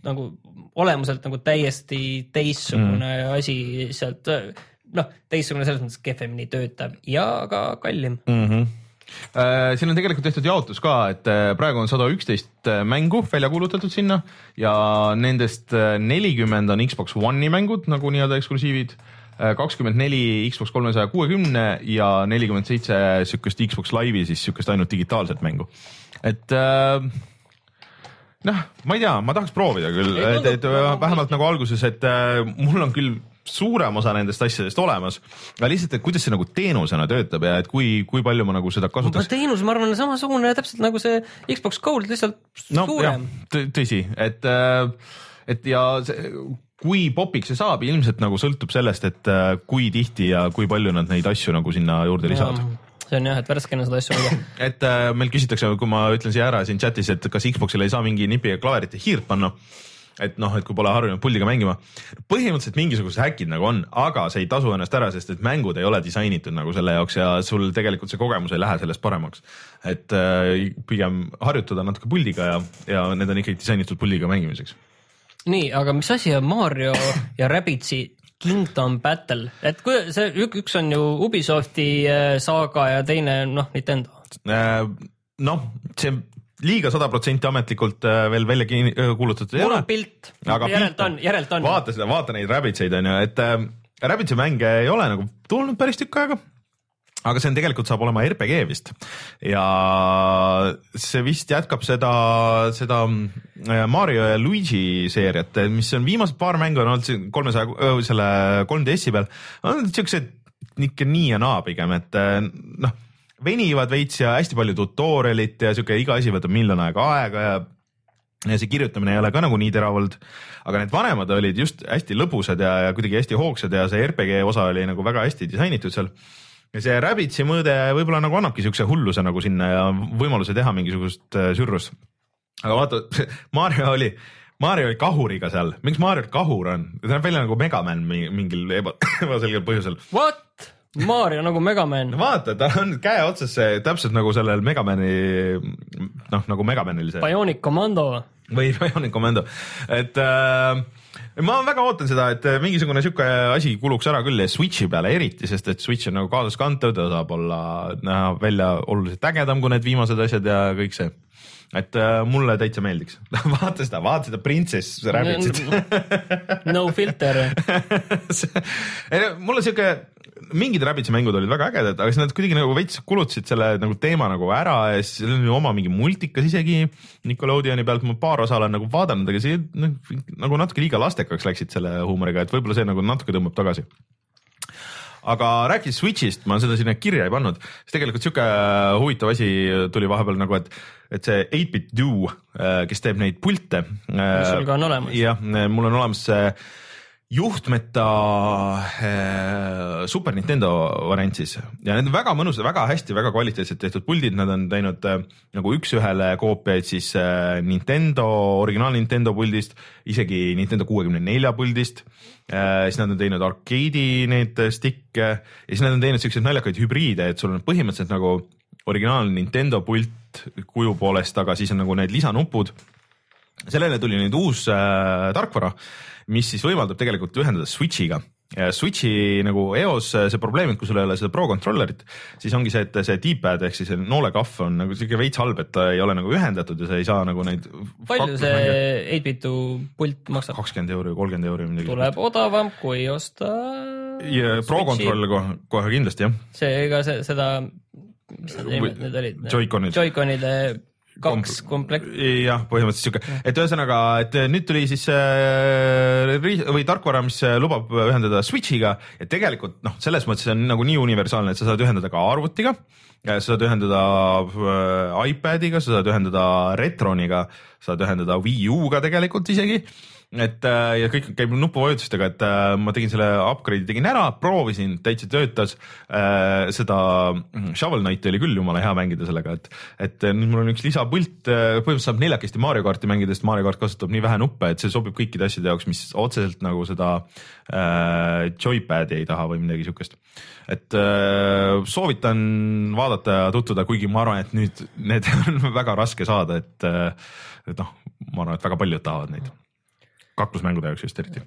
nagu olemuselt nagu täiesti teistsugune mm. asi sealt noh, teistsugune selles mõttes kehvemini töötav ja ka kallim mm. -hmm siin on tegelikult tehtud jaotus ka, et äh, praegu on sada üksteist äh, mängu välja kuulutatud sinna ja nendest nelikümmend on Xbox One'i mängud nagu nii-öelda eksklusiivid, kakskümmend neli Xbox kolmesaja kuuekümne ja nelikümmend seitse sihukest Xbox Live'i siis sihukest ainult digitaalset mängu. et äh, noh, ma ei tea, ma tahaks proovida küll, et, et vähemalt nagu alguses, et äh, mul on küll suurem osa nendest asjadest olemas, aga lihtsalt, et kuidas see nagu teenusena töötab ja et kui, kui palju ma nagu seda kasutaks. teenus, ma arvan, samasugune täpselt nagu see Xbox Gold, lihtsalt no, suurem. tõsi, et, äh, et ja see, kui popiks see saab, ilmselt nagu sõltub sellest, et äh, kui tihti ja kui palju nad neid asju nagu sinna juurde lisavad see on jah, et värskena seda asja hoida. et äh, meil küsitakse, kui ma ütlen siia ära siin chat'is, et kas Xbox'ile ei saa mingi nipi ja klaverit ja hiirt panna et noh, et kui pole harjunud puldiga mängima. põhimõtteliselt mingisugused häkid nagu on, aga see ei tasu ennast ära, sest et mängud ei ole disainitud nagu selle jaoks ja sul tegelikult see kogemus ei lähe sellest paremaks. et äh, pigem harjutada natuke puldiga ja, ja need on ikkagi disainitud puldiga mängimiseks. nii, aga mis asi on Mario ja Rabbitsi Kingdom Battle, et kui see üks on ju Ubisofti äh, saaga ja teine noh, Nintendo äh,. noh, see liiga sada protsenti ametlikult äh, veel välja äh, kuulutatud ei ole. pilt, järelt on, järelt on. vaata seda, vaata neid Rabbitseid on ju, et äh, Rabbitsi mänge ei ole nagu tulnud päris tükk aega aga see on tegelikult saab olema RPG vist ja see vist jätkab seda, seda äh, Mario ja Luigi seeriat, mis on viimased paar mängu on olnud kolmesaja, selle 3DS-i peal, on siuksed ikka nii ja naa pigem, et noh venivad veits ja hästi palju tutorial'it ja sihuke iga asi võtab miljon aega aega ja ja see kirjutamine ei ole ka nagu nii terav olnud, aga need vanemad olid just hästi lõbusad ja, ja kuidagi hästi hoogsad ja see RPG osa oli nagu väga hästi disainitud seal. ja see Rabbitsi mõõde võib-olla nagu annabki siukse hulluse nagu sinna ja võimaluse teha mingisugust äh, sürrust. aga vaata, Mario oli, Mario oli kahuriga seal, miks Mario'l kahur on, ta näeb välja nagu Megaman mi- mingil eba, ebaselgel põhjusel. What? Mario nagu Megaman. vaata, tal on käe otsas see täpselt nagu sellel Megamani, noh nagu Megamanil see Bionic Commando. või Bionic Commando, et äh, ma väga ootan seda, et mingisugune sihuke asi kuluks ära küll ja Switchi peale eriti, sest et Switch on nagu kaasaskantav, ta saab olla, näha välja oluliselt ägedam kui need viimased asjad ja kõik see. et äh, mulle täitsa meeldiks, vaata seda, vaata seda Princess Rabbitsit. no filter. ei no mul on siuke, mingid Rabbitsi mängud olid väga ägedad, aga siis nad kuidagi nagu veits kulutasid selle nagu teema nagu ära ja siis seal on ju oma mingi multikas isegi Nickelodeoni pealt ma paar osa olen nagu vaadanud, aga see noh, nagu natuke liiga lastekaks läksid selle huumoriga, et võib-olla see nagu natuke tõmbab tagasi aga rääkides Switch'ist, ma seda sinna kirja ei pannud, siis tegelikult sihuke huvitav asi tuli vahepeal nagu, et, et see 8-bit Do, kes teeb neid pilte. sul ka on olemas. jah, mul on olemas see juhtmeta äh, Super Nintendo variant siis. Ja need on väga mõnusad, väga hästi, väga kvaliteetselt tehtud puldid, nad on teinud äh, nagu üks-ühele koopiaid siis äh, Nintendo, originaal Nintendo puldist, isegi Nintendo kuuekümne nelja puldist. Äh,. siis nad on teinud arkeedi neid stick'e ja siis nad on teinud siukseid naljakaid hübriide, et sul on põhimõtteliselt nagu originaal Nintendo pult kuju poolest, aga siis on nagu need lisanupud. Sellele tuli nüüd uus äh, tarkvara, mis siis võimaldab tegelikult ühendada Switch'iga. Switch'i nagu eos see probleem, et kui sul ei ole seda Pro controller'it, siis ongi see, et see D-pad ehk siis noolekahv on nagu siuke veits halb, et ta ei ole nagu ühendatud ja sa ei saa nagu neid. palju see 8-bitu pult maksab? kakskümmend euri kolmkümmend euri midagi. tuleb odavam, kui osta. ja Pro control kohe, kohe kindlasti jah. see, ega see, seda, mis need Või- need olid? Joy-Conid. Joy-Conide kaks komplekti. jah, põhimõtteliselt siuke, et ühesõnaga, et nüüd tuli siis ri- või tarkvara, mis lubab ühendada Switch'iga ja tegelikult noh, selles mõttes on nagu nii universaalne, et sa saad ühendada ka arvutiga. sa saad ühendada iPad'iga, sa saad ühendada Retroniga, saad ühendada Wii U-ga tegelikult isegi et äh, ja kõik käib nupuvajutustega, et äh, ma tegin selle upgrade'i tegin ära, proovisin, täitsa töötas äh,. seda mm, Shovel Knight'i oli küll jumala hea mängida sellega, et, et nüüd mul on üks lisapult, põhimõtteliselt saab neljakesti Mario karti mängida, sest Mario kart kasutab nii vähe nuppe, et see sobib kõikide asjade jaoks, mis otseselt nagu seda äh, joypad'i ei taha või midagi siukest. et äh, soovitan vaadata ja tutvuda, kuigi ma arvan, et nüüd need on väga raske saada, et, et noh, ma arvan, et väga paljud tahavad neid kaklusmängude jaoks just eriti.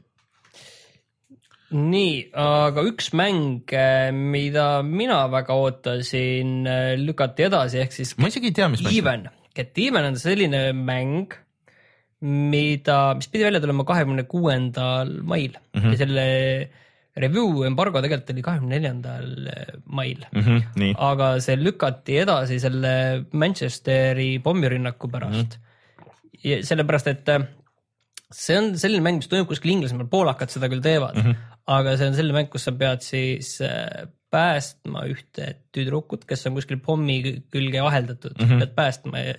nii, aga üks mäng, mida mina väga ootasin, lükati edasi, ehk siis ma isegi ei tea, mis. Even, Get Even on selline mäng, mida, mis pidi välja tulema kahekümne kuuendal mail mm. -hmm. ja selle review embargo tegelikult oli kahekümne neljandal mail mm. Nii, aga see lükati edasi selle Manchesteri pommirünnaku pärast mm. -hmm. sellepärast, et see on selline mäng, mis toimub kuskil Inglismaal, poolakad seda küll teevad mm, -hmm. aga see on selline mäng, kus sa pead siis äh, päästma ühte tüdrukut, kes on kuskil pommi külge aheldatud mm, -hmm. pead päästma ja,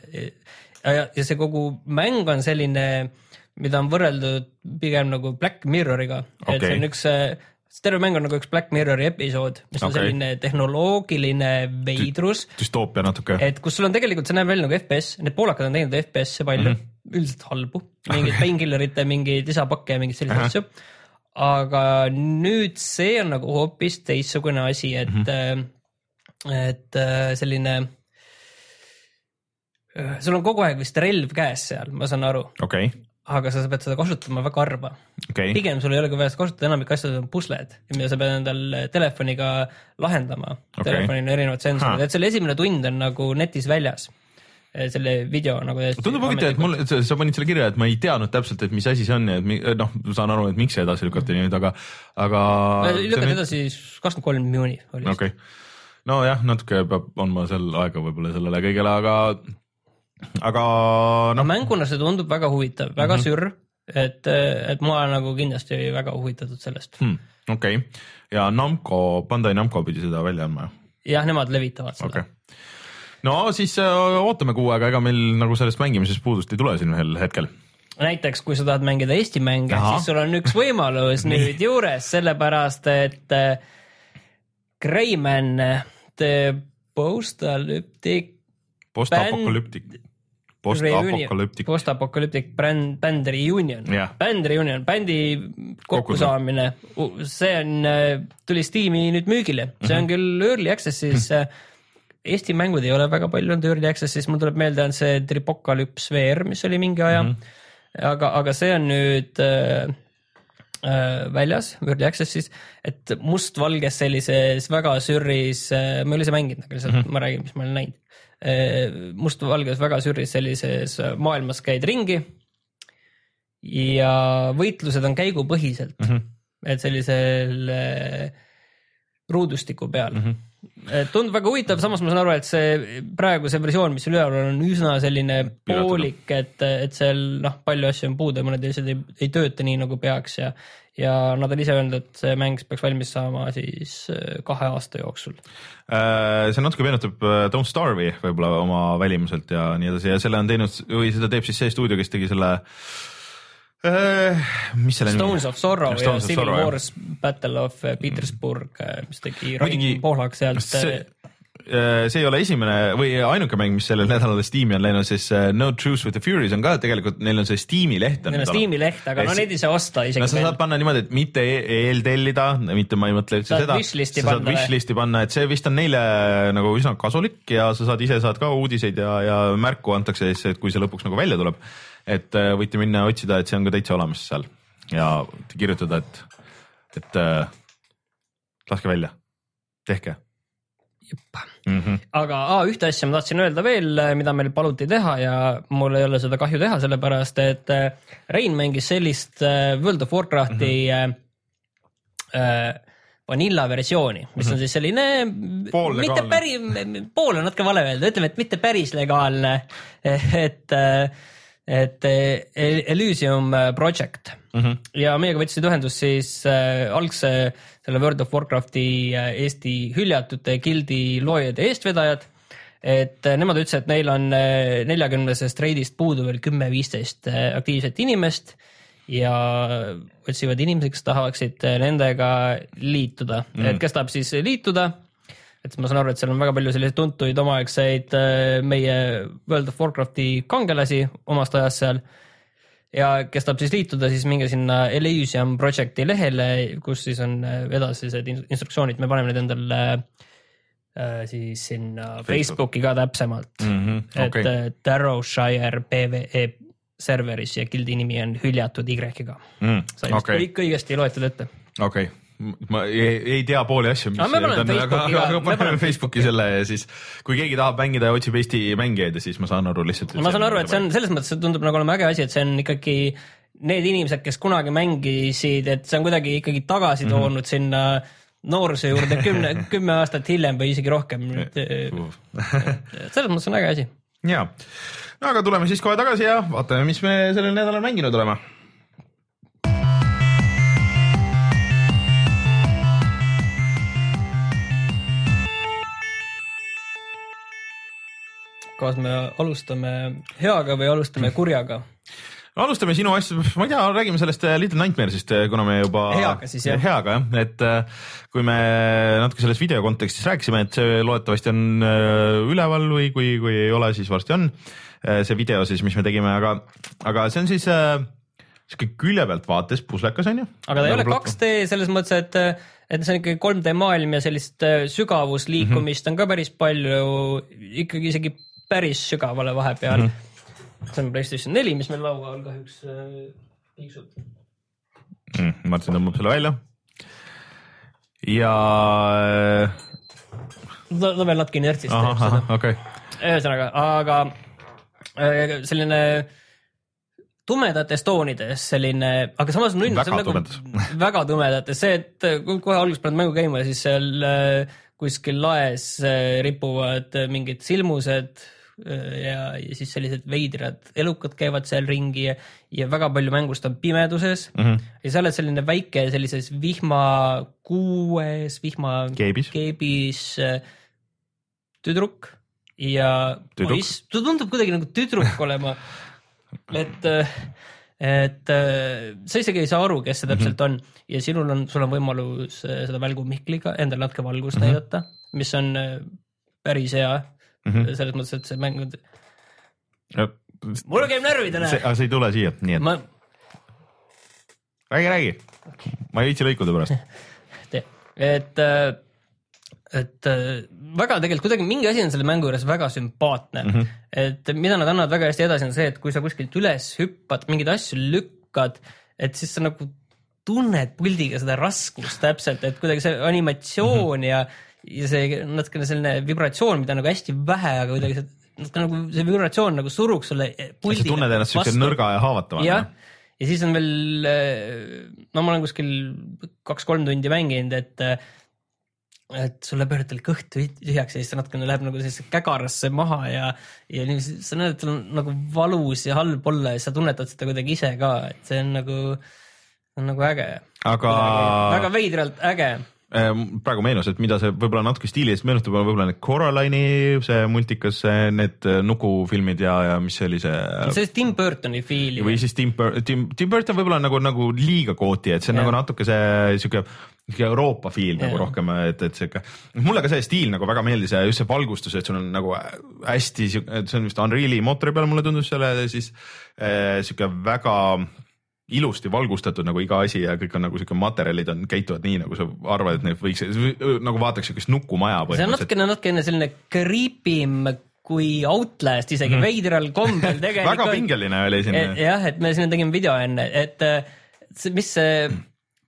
ja, ja see kogu mäng on selline, mida on võrreldud pigem nagu Black Mirroriga okay., et see on üks äh, see terve mäng on nagu üks Black Mirrori episood, mis on Okei. selline tehnoloogiline veidrus, düstoopia natuke. et kus sul on tegelikult, see näeb välja nagu FPS, need poolakad on teinud FPS-e palju mm, -hmm. üldiselt halbu, mingeid painkillerite, mingeid lisapakke ja mingeid selliseid asju. aga nüüd see on nagu hoopis teistsugune asi, et mm, -hmm. et äh, selline. sul on kogu aeg vist relv käes seal, ma saan aru, okei, aga sa pead seda kasutama väga harva okei, pigem sul ei olegi vaja seda kasutada, enamik asjad on pusled, mida sa pead endal telefoniga lahendama okay.. telefonil on erinevad sensorid et selle esimene tund on nagu netis väljas. selle video nagu täiesti. tundub huvitav, et mul, sa panid selle kirja, et ma ei teadnud täpselt, et mis asi see on ja et mi- noh, saan aru, et miks see edasi lükati nüüd, aga, aga. lükati edasi kakskümmend kolm juuni oli okay.. okei, nojah, natuke peab andma seal aega võib-olla sellele kõigele, aga, aga no mänguna see tundub väga huvitav, väga mm -hmm. sürr, et, et ma olen nagu kindlasti väga huvitatud sellest. hmm, okei okay. ja Namco, Bandai Namco pidi seda välja andma jah, nemad levitavad seda okei okay. no siis äh, ootame kuu aega, ega meil nagu sellest mängimisest puudust ei tule siin ühel hetkel. näiteks kui sa tahad mängida Eesti mänge, siis sul on üks võimalus nüüd juures, sellepärast et äh, Greyman The Postalyptic Postapokalüptik, Post-apokalüptik. post-apokalüptik bänd, bänd Reunion Jah. bänd Reunion, bändi kokkusaamine, see on, tuli Steam'i nüüd müügile, see Mhm. on küll early access'is mm. -hmm. Eesti mängud ei ole väga palju olnud early access'is, mul tuleb meelde, on see Tripocalypse VR, mis oli mingi aja mm. Mhm. -hmm. aga, aga see on nüüd äh, äh, väljas early access'is, et mustvalges sellises väga sürris äh,, ma ei ole ise mänginud, aga lihtsalt mm -hmm. ma räägin, mis ma olen näinud. Mustvalges väga sürris sellises äh, maailmas käid ringi ja võitlused on käigupõhiselt mm, -hmm. et sellisel äh, ruudustiku peal mm. -hmm. tundub väga huvitav, samas ma saan aru, et see praegu see versioon, mis üleval on, on üsna selline poolik, et, et seal noh, palju asju on puudu ja mõned asjad ei, ei tööta nii nagu peaks ja ja nad on ise öelnud, et see mäng peaks valmis saama siis äh, kahe aasta jooksul. Äh, see natuke meenutab äh, Don't Starve'i võib-olla oma välimuselt ja nii edasi ja selle on teinud või seda teeb siis see stuudio, kes tegi selle mis selle Stones of Sorrow ja Stones of Civil. Wars Battle of Petersburg, mis tegi Rain Pohlak sealt. see, see ei ole esimene või ainuke mäng, mis sellel nädalal Steam'i on läinud, siis äh, No Truce with the Furies on ka tegelikult, neil on see Steam'i leht. Neil on Steam'i leht, aga Ja no neid ei saa osta isegi no sa saad. panna niimoodi, et mitte e- eeltellida, mitte ma ei mõtle üldse seda. sa saad wishlist'i panna, et see vist on neile nagu üsna kasulik ja sa saad ise saad ka uudiseid ja, ja märku antakse siis, et kui see lõpuks nagu välja tuleb. et äh, võite minna otsida, et see on ka täitsa olemas seal ja kirjutada, et, et äh, laske välja, tehke mm. -hmm. aga aa, ühte asja ma tahtsin öelda veel, mida meil paluti teha ja mul ei ole seda kahju teha, sellepärast et äh, Rein mängis sellist äh, World of Warcrafti Mhm. mm -hmm. äh, vanilla versiooni, mis on siis selline mitte päris, pool on natuke vale öelda, ütleme, et mitte päris legaalne, et, et äh, Elysium Project Mm -hmm. ja meiega võtsid ühendust siis äh, algse selle World of Warcrafti äh, Eesti hüljatute gildi loojad ja eestvedajad. et äh, nemad ütlesid, et neil on äh, neljakümnesest reidist puudu veel kümme-viisteist äh, aktiivset inimest ja otsivad inimesi, kes tahaksid äh, nendega liituda mm., et kes tahab siis liituda et ma saan aru, et seal on väga palju selliseid tuntuid omaaegseid äh, meie World of Warcrafti kangelasi omast ajast seal. Ja kes tahab siis liituda, siis minge sinna Elysium Projecti lehele, kus siis on äh, edasised in- instruktsioonid, me paneme need endale äh, siis sinna Facebook. Facebooki ka täpsemalt mm, Mm -hmm. okay. et äh, Darrowshire PVE serveris ja gildi nimi on hüljatud Y-ga. mm, sai okay. kõik õigesti loetud ette. okei okay., ma ei, ei tea pooli asju, mis Aga aga, aga me paneme Facebooki selle ja siis kui keegi tahab mängida ja otsib Eesti mängijaid ja siis ma saan aru lihtsalt. ma saan aru, et see on selles mõttes, see tundub nagu olema äge asi, et see on ikkagi need inimesed, kes kunagi mängisid, et see on kuidagi ikkagi tagasi Mhm. toonud mm -hmm. sinna noorsoo juurde kümne, kümme aastat hiljem või isegi rohkem. selles mõttes on äge asi. ja, no aga tuleme siis kohe tagasi ja vaatame, mis me sellel nädalal mänginud oleme. Kas me alustame heaga või alustame kurjaga? alustame sinu asja, ma ei tea, räägime sellest äh, Little Nightmares'ist, kuna me juba. Heaga siis, jah. heaga jah, et äh, kui me natuke selles video kontekstis rääkisime, et see loodetavasti on üleval või kui, kui ei ole, siis varsti on see video siis, mis me tegime, aga, aga see on siis äh, sihuke külje pealt vaates puslekas on ju. aga ta ei ole 2D selles mõttes, et, et see on ikkagi 3D maailm ja sellist sügavusliikumist Mhm. on ka päris palju, ikkagi isegi päris sügavale vahepeal mm. -hmm. see on Playstation neli, mis meil laua all kahjuks äh, piiksub. mm,. Martin tõmbab selle välja. ja äh, ta ta veel natuke inertsist okei, ühesõnaga, aga äh, selline tumedates toonides selline, aga samas nunn, see on nagu tumedas. väga tumedates, see, et äh, kui kohe alguses paned mängu käima, siis seal äh, kuskil laes äh, ripuvad äh, mingid silmused äh, ja, ja siis sellised veidrad elukad käivad seal ringi ja, ja väga palju mängust on pimeduses mm. -hmm. ja sa oled selline väike sellises vihmakuues, vihma Keebis. keebis äh, tüdruk ja Tüdruk? poiss, ta tundub kuidagi nagu tüdruk olema. et, et äh, sa isegi ei saa aru, kes see täpselt Mhm. on ja sinul on, sul on võimalus äh, seda välgumihkliga endale natuke valgust mm -hmm. näidata, mis on äh, päris hea mm. -hmm. selles mõttes, et see mäng on, mul käib närvidele see, aga see ei tule siia, nii et ma, räägi, räägi. ma ei viitsi lõikude pärast. et, et äh, väga tegelikult kuidagi mingi asi on selle mängu juures väga sümpaatne mm. -hmm. et mida nad annavad väga hästi edasi, on see, et kui sa kuskilt üles hüppad, mingeid asju lükkad, et siis sa nagu tunned puldiga seda raskust täpselt, et kuidagi see animatsioon mm -hmm. ja, ja see natukene selline vibratsioon, mida on nagu hästi vähe, aga kuidagi see natuke nagu see vibratsioon nagu suruks sulle sa puldi. tunned ennast siukse nõrga ja haavatavana jah, ja siis on veel, no ma olen kuskil kaks-kolm tundi mänginud, et et sul läheb ühel hetkel kõht tühjaks ja siis ta natukene läheb nagu sellisesse kägarasse maha ja, ja niiviisi sa näed, et sul on nagu valus ja halb olla ja sa tunnetad seda kuidagi ise ka, et see on nagu, on nagu äge. aga väga veidralt äge. Äh, praegu meenus, et mida see võib-olla natuke stiilist meenutab, on võib-olla need Coraline'i see multikas, need äh, nukufilmid ja, ja mis see oli see sellist Tim Burtoni fiili. või siis Tim Burton, Tim, Tim Burton võib-olla nagu, nagu liiga kooti, et see on Jah. nagu natuke see sihuke sihuke Euroopa feel nagu Jah. rohkem, et, et sihuke. mulle ka see stiil nagu väga meeldis ja just see valgustus, et sul on nagu hästi sihuke, see on vist Unreal'i mootori peal, mulle tundus selle siis äh, sihuke väga ilusti valgustatud nagu iga asi ja kõik on nagu sihuke materjalid on, käituvad nii, nagu sa arvad, et need võiks nagu vaataks siukest nukumaja see on natukene, natukene selline creepim kui Outlast isegi mm -hmm. veidral kombel tegelikult. Mhm. väga pingeline oli siin. Et, jah, et me siin tegime video enne, et see, mis see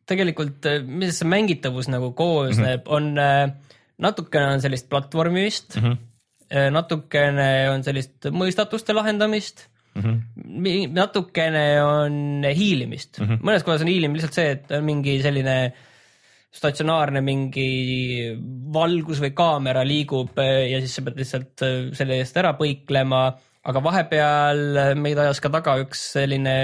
tegelikult, millest see mängitavus nagu koosneb mm, -hmm. on natukene on sellist platvormimist mm, -hmm. natukene on sellist mõistatuste lahendamist mm. -hmm. natukene on hiilimist mm, -hmm. mõnes kohas on hiilimine lihtsalt see, et on mingi selline statsionaarne mingi valgus või kaamera liigub äh, ja siis sa pead lihtsalt äh, selle eest ära põiklema, aga vahepeal meid ajas ka taga üks selline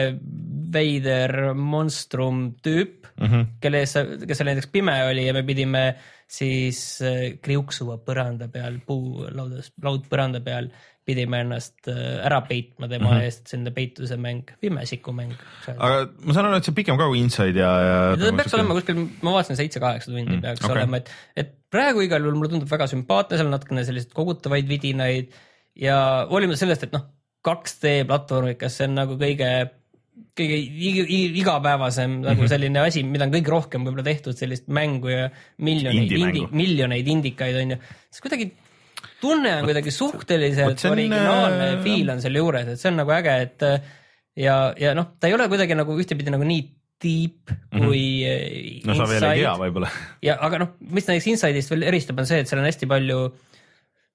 veider monstrum tüüp mm, -hmm. kelle ees, kes oli näiteks pime oli ja me pidime siis äh, kriuksuva põranda peal, puulaudas, laudpõranda peal pidime ennast äh, ära peitma tema mm -hmm. eest, selline peituse mäng, pimesikumäng. aga ma saan aru, et see pikem ka kui Inside ja, ja. ta peaks olema kuskil, ma vaatasin seitse-kaheksa tundi mm, peaks okay. olema, et, et praegu igal juhul mulle tundub väga sümpaatne, seal on natukene selliseid kogutavaid vidinaid ja hoolimata sellest, et noh, 2D platvormikas, see on nagu kõige, kõige ig- ig- igapäevasem Mhm. nagu selline asi, mida on kõige rohkem võib-olla tehtud, sellist mängu ja miljoneid, Indie-mängu. miljoneid indikaid on ju, siis kuidagi tunne on kuidagi suhteliselt on, originaalne äh, feel on selle juures, et see on nagu äge, et äh, ja, ja noh, ta ei ole kuidagi nagu ühtepidi nagu nii deep kui mm Mhm. no sa veel ei tea võib-olla. ja aga noh, mis näiteks Inside'ist veel eristab, on see, et seal on hästi palju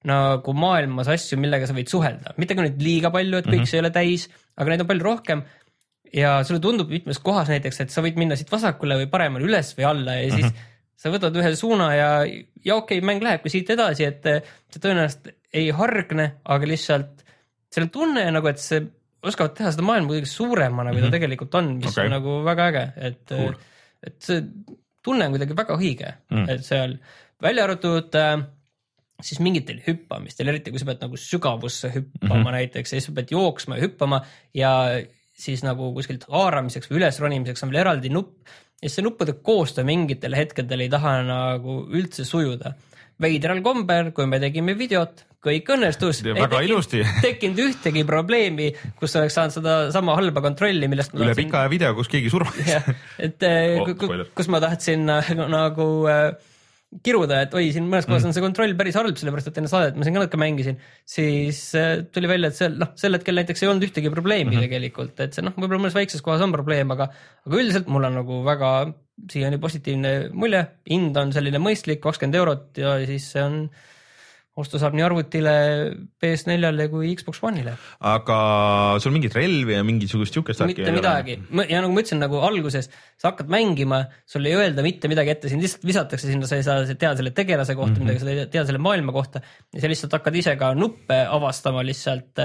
nagu maailmas asju, millega sa võid suhelda, mitte ka nüüd liiga palju, et kõik mm -hmm. see ei ole täis, aga neid on palju rohkem. Ja sulle tundub mitmes kohas näiteks, et sa võid minna siit vasakule või paremale üles või alla ja siis mm -hmm. sa võtad ühe suuna ja, ja okei okay,, mäng lähebki siit edasi, et see tõenäoliselt ei hargne, aga lihtsalt selle tunne nagu, et see oskavad teha seda maailma kuidagi suuremana, kui ta tegelikult on, mis okay. on nagu väga äge, et Cool. et see tunne on kuidagi väga õige Mm. mm., et seal välja arvatud äh, siis mingitel hüppamistel, eriti kui sa pead nagu sügavusse hüppama mm -hmm. näiteks ja siis sa pead jooksma ja hüppama ja siis nagu kuskilt haaramiseks või ülesronimiseks on veel eraldi nupp ja see nuppude koostöö mingitel hetkedel ei taha nagu üldse sujuda. veidral kombel, kui me tegime videot, kõik õnnestus. Väga ilusti. tekkinud ühtegi probleemi, kus oleks saanud seda sama halba kontrolli, millest üle tahtsin- pika aja video, kus keegi surmas. et eh, Oh, ku- ku- spoiler. kus ma tahtsin äh, nagu äh, kiruda, et oi, siin mõnes kohas on see kontroll päris halb, sellepärast et enne saadet ma siin ka natuke mängisin, siis äh, tuli välja, et seal noh, sel hetkel näiteks ei olnud ühtegi probleemi mm -hmm. tegelikult, et see noh, võib-olla mõnes väikses kohas on probleem, aga, aga üldiselt mul on nagu väga siiani positiivne mulje, hind on selline mõistlik, kakskümmend eurot ja siis see on, osta saab nii arvutile, PS4-le kui Xbox One'ile. Aga sul mingit relvi ja mingisugust siukest mitte midagi. ja nagu ma ütlesin nagu alguses, sa hakkad mängima, sul ei öelda mitte midagi ette, sind lihtsalt visatakse sinna, sa ei saa teada selle tegelase kohta mm -hmm. midagi, sa ei tea selle maailma kohta. Ja sa lihtsalt hakkad ise ka nuppe avastama lihtsalt,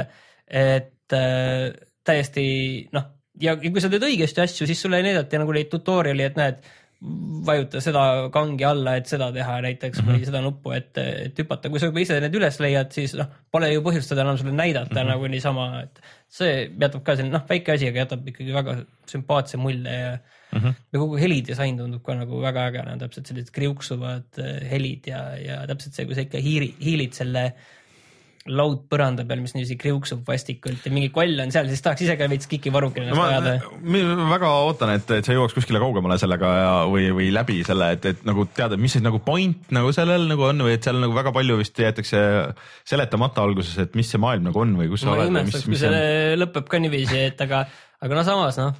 et äh, täiesti noh, ja ja kui sa teed õigesti asju, siis sulle ei näidata nagu neid tutorial'i, et näed, vajuta seda kangi alla, et seda teha näiteks mm -hmm. või seda nuppu, et, et hüpata, kui sa juba ise need üles leiad, siis noh, pole ju põhjust seda enam sulle näidata mm -hmm. nagu niisama, et see jätab ka selline noh, väike asi, aga jätab ikkagi väga sümpaatse mulje ja mm, -hmm. ja kogu helidisain tundub ka nagu väga äge, on täpselt sellised kriuksuvad eh, helid ja, ja täpselt see, kui sa ikka hiiri, hiilid selle laud põranda peal, mis niiviisi kriuksub vastikult ja mingi koll on seal, siis tahaks ise ka veits kikivarrukil ennast ma ajada. ma väga ootan, et, et sa jõuaks kuskile kaugemale sellega ja, või, või läbi selle, et, et nagu teada, mis see nagu point nagu sellel nagu on või et seal nagu väga palju vist jäetakse seletamata alguses, et mis see maailm nagu on või kus sa ma oled või imestaks, kui see on. lõpeb ka niiviisi, et aga, aga no samas noh.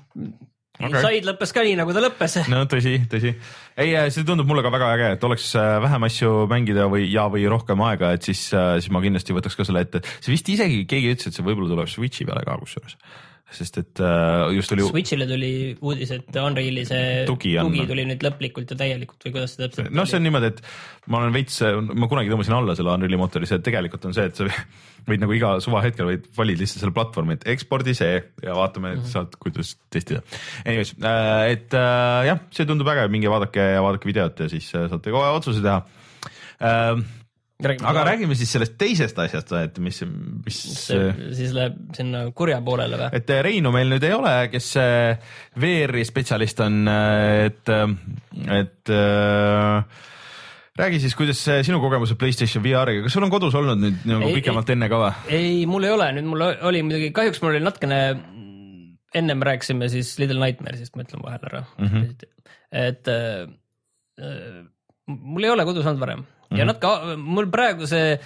okay., Inside lõppes ka nii, nagu ta lõppes. no tõsi, tõsi. ei, see tundub mulle ka väga äge, et oleks äh, vähem asju mängida või, ja, või rohkem aega, et siis, siis ma kindlasti võtaks ka selle ette. see vist isegi keegi ütles, et see võib-olla tuleb Switchi peale ka kusjuures. Sest et äh, just oli. Switch'ile tuli uudis, et Unreali see Tugi on. tugi tuli nüüd lõplikult ja täielikult või kuidas see täpselt noh, see on niimoodi, et ma olen veits, ma kunagi tõmbasin alla selle Unreali mootori, see tegelikult on see, et sa võid nagu iga suvahetkel võid valida lihtsalt selle platvormi, et ekspordi see ja vaatame, et saad, kuidas testida. Anyways, et äh, jah, see tundub äge, minge vaadake ja vaadake videot ja siis äh, saate kohe otsuse teha äh,. Räägime aga ka- räägime siis sellest teisest asjast, et mis, mis, see siis läheb sinna kurja poolele või? et äh, Reinu meil nüüd ei ole, kes äh, VR-i spetsialist on, et, et äh, räägi siis, kuidas sinu kogemused Playstation VR-iga, kas sul on kodus olnud nüüd nagu Ei, pikemalt enne ka või? ei, mul ei ole, nüüd mul oli muidugi, kahjuks mul oli natukene, ennem rääkisime siis Little Nightmares'ist, ma ütlen vahele ära mm. -hmm. et äh, äh, mul ei ole kodus olnud varem mm Mhm. -hmm. natuke, mul praegu see,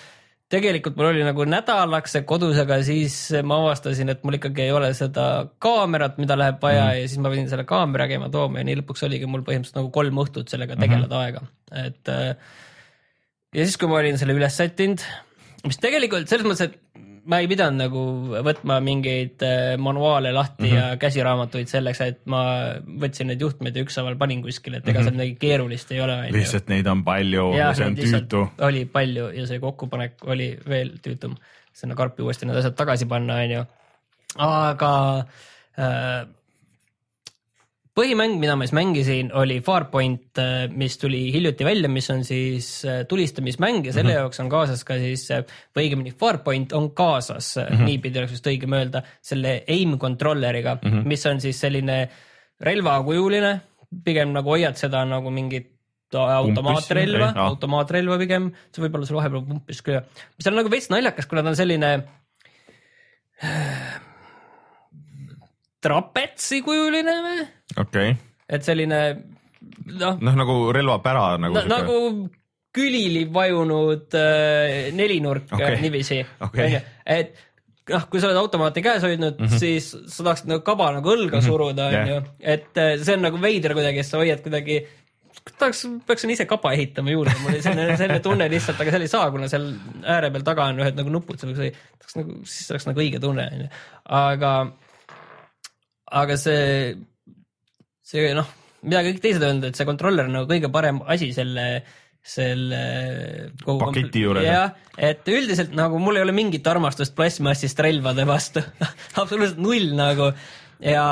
tegelikult mul oli nagu nädalaks see kodus, aga siis ma avastasin, et mul ikkagi ei ole seda kaamerat, mida läheb vaja mm Mhm. ja siis ma pidin selle kaamera käima tooma ja nii lõpuks oligi mul põhimõtteliselt nagu kolm õhtut sellega tegeleda mm -hmm. aega, et äh, ja siis, kui ma olin selle üles sättinud, mis tegelikult selles mõttes, et ma ei pidanud nagu võtma mingeid äh, manuaale lahti mm -hmm. ja käsiraamatuid selleks, et ma võtsin need juhtmed ja ükshaaval panin kuskile, et ega seal midagi keerulist ei ole. lihtsalt neid on palju ja see on tüütu. oli palju ja see kokkupanek oli veel tüütum, sinna karpi uuesti need asjad tagasi panna, onju. aga äh, põhimäng, mida ma siis mängisin, oli Farpoint, mis tuli hiljuti välja, mis on siis äh, tulistamismäng ja selle mm -hmm. jaoks on kaasas ka siis, või õigemini Farpoint on kaasas mm, -hmm. niipidi oleks vist õigem öelda, selle aim controller'iga mm, -hmm. mis on siis selline relvakujuline, pigem nagu hoiad seda nagu mingit automaatrelva automaatrelva pigem, see võib olla sul vahepeal pumpis küll, mis on nagu veits naljakas, kuna ta on selline trapetsikujuline või, okei okay., et selline noh, noh nagu relvapära nagu na, nagu külili vajunud äh, nelinurk okay. niiviisi Okei. et noh, kui sa oled automaati käes hoidnud mm, -hmm. siis sa tahaksid nagu kaba nagu õlga mm -hmm. suruda, onju, et äh, see on nagu veider kuidagi, et sa hoiad kuidagi tahaks, peaksin ise kaba ehitama juurde, mul oli selline, selline tunne lihtsalt, aga seal ei saa, kuna seal ääre peal taga on ühed nagu nupud, see oleks, nagu, siis oleks nagu õige tunne, onju. aga, aga see, see noh, mida kõik teised on öelnud, et see controller on nagu kõige parem asi selle, selle kogu Paketi juures. jah, et üldiselt nagu mul ei ole mingit armastust plastmassist relvade vastu absoluutselt null nagu ja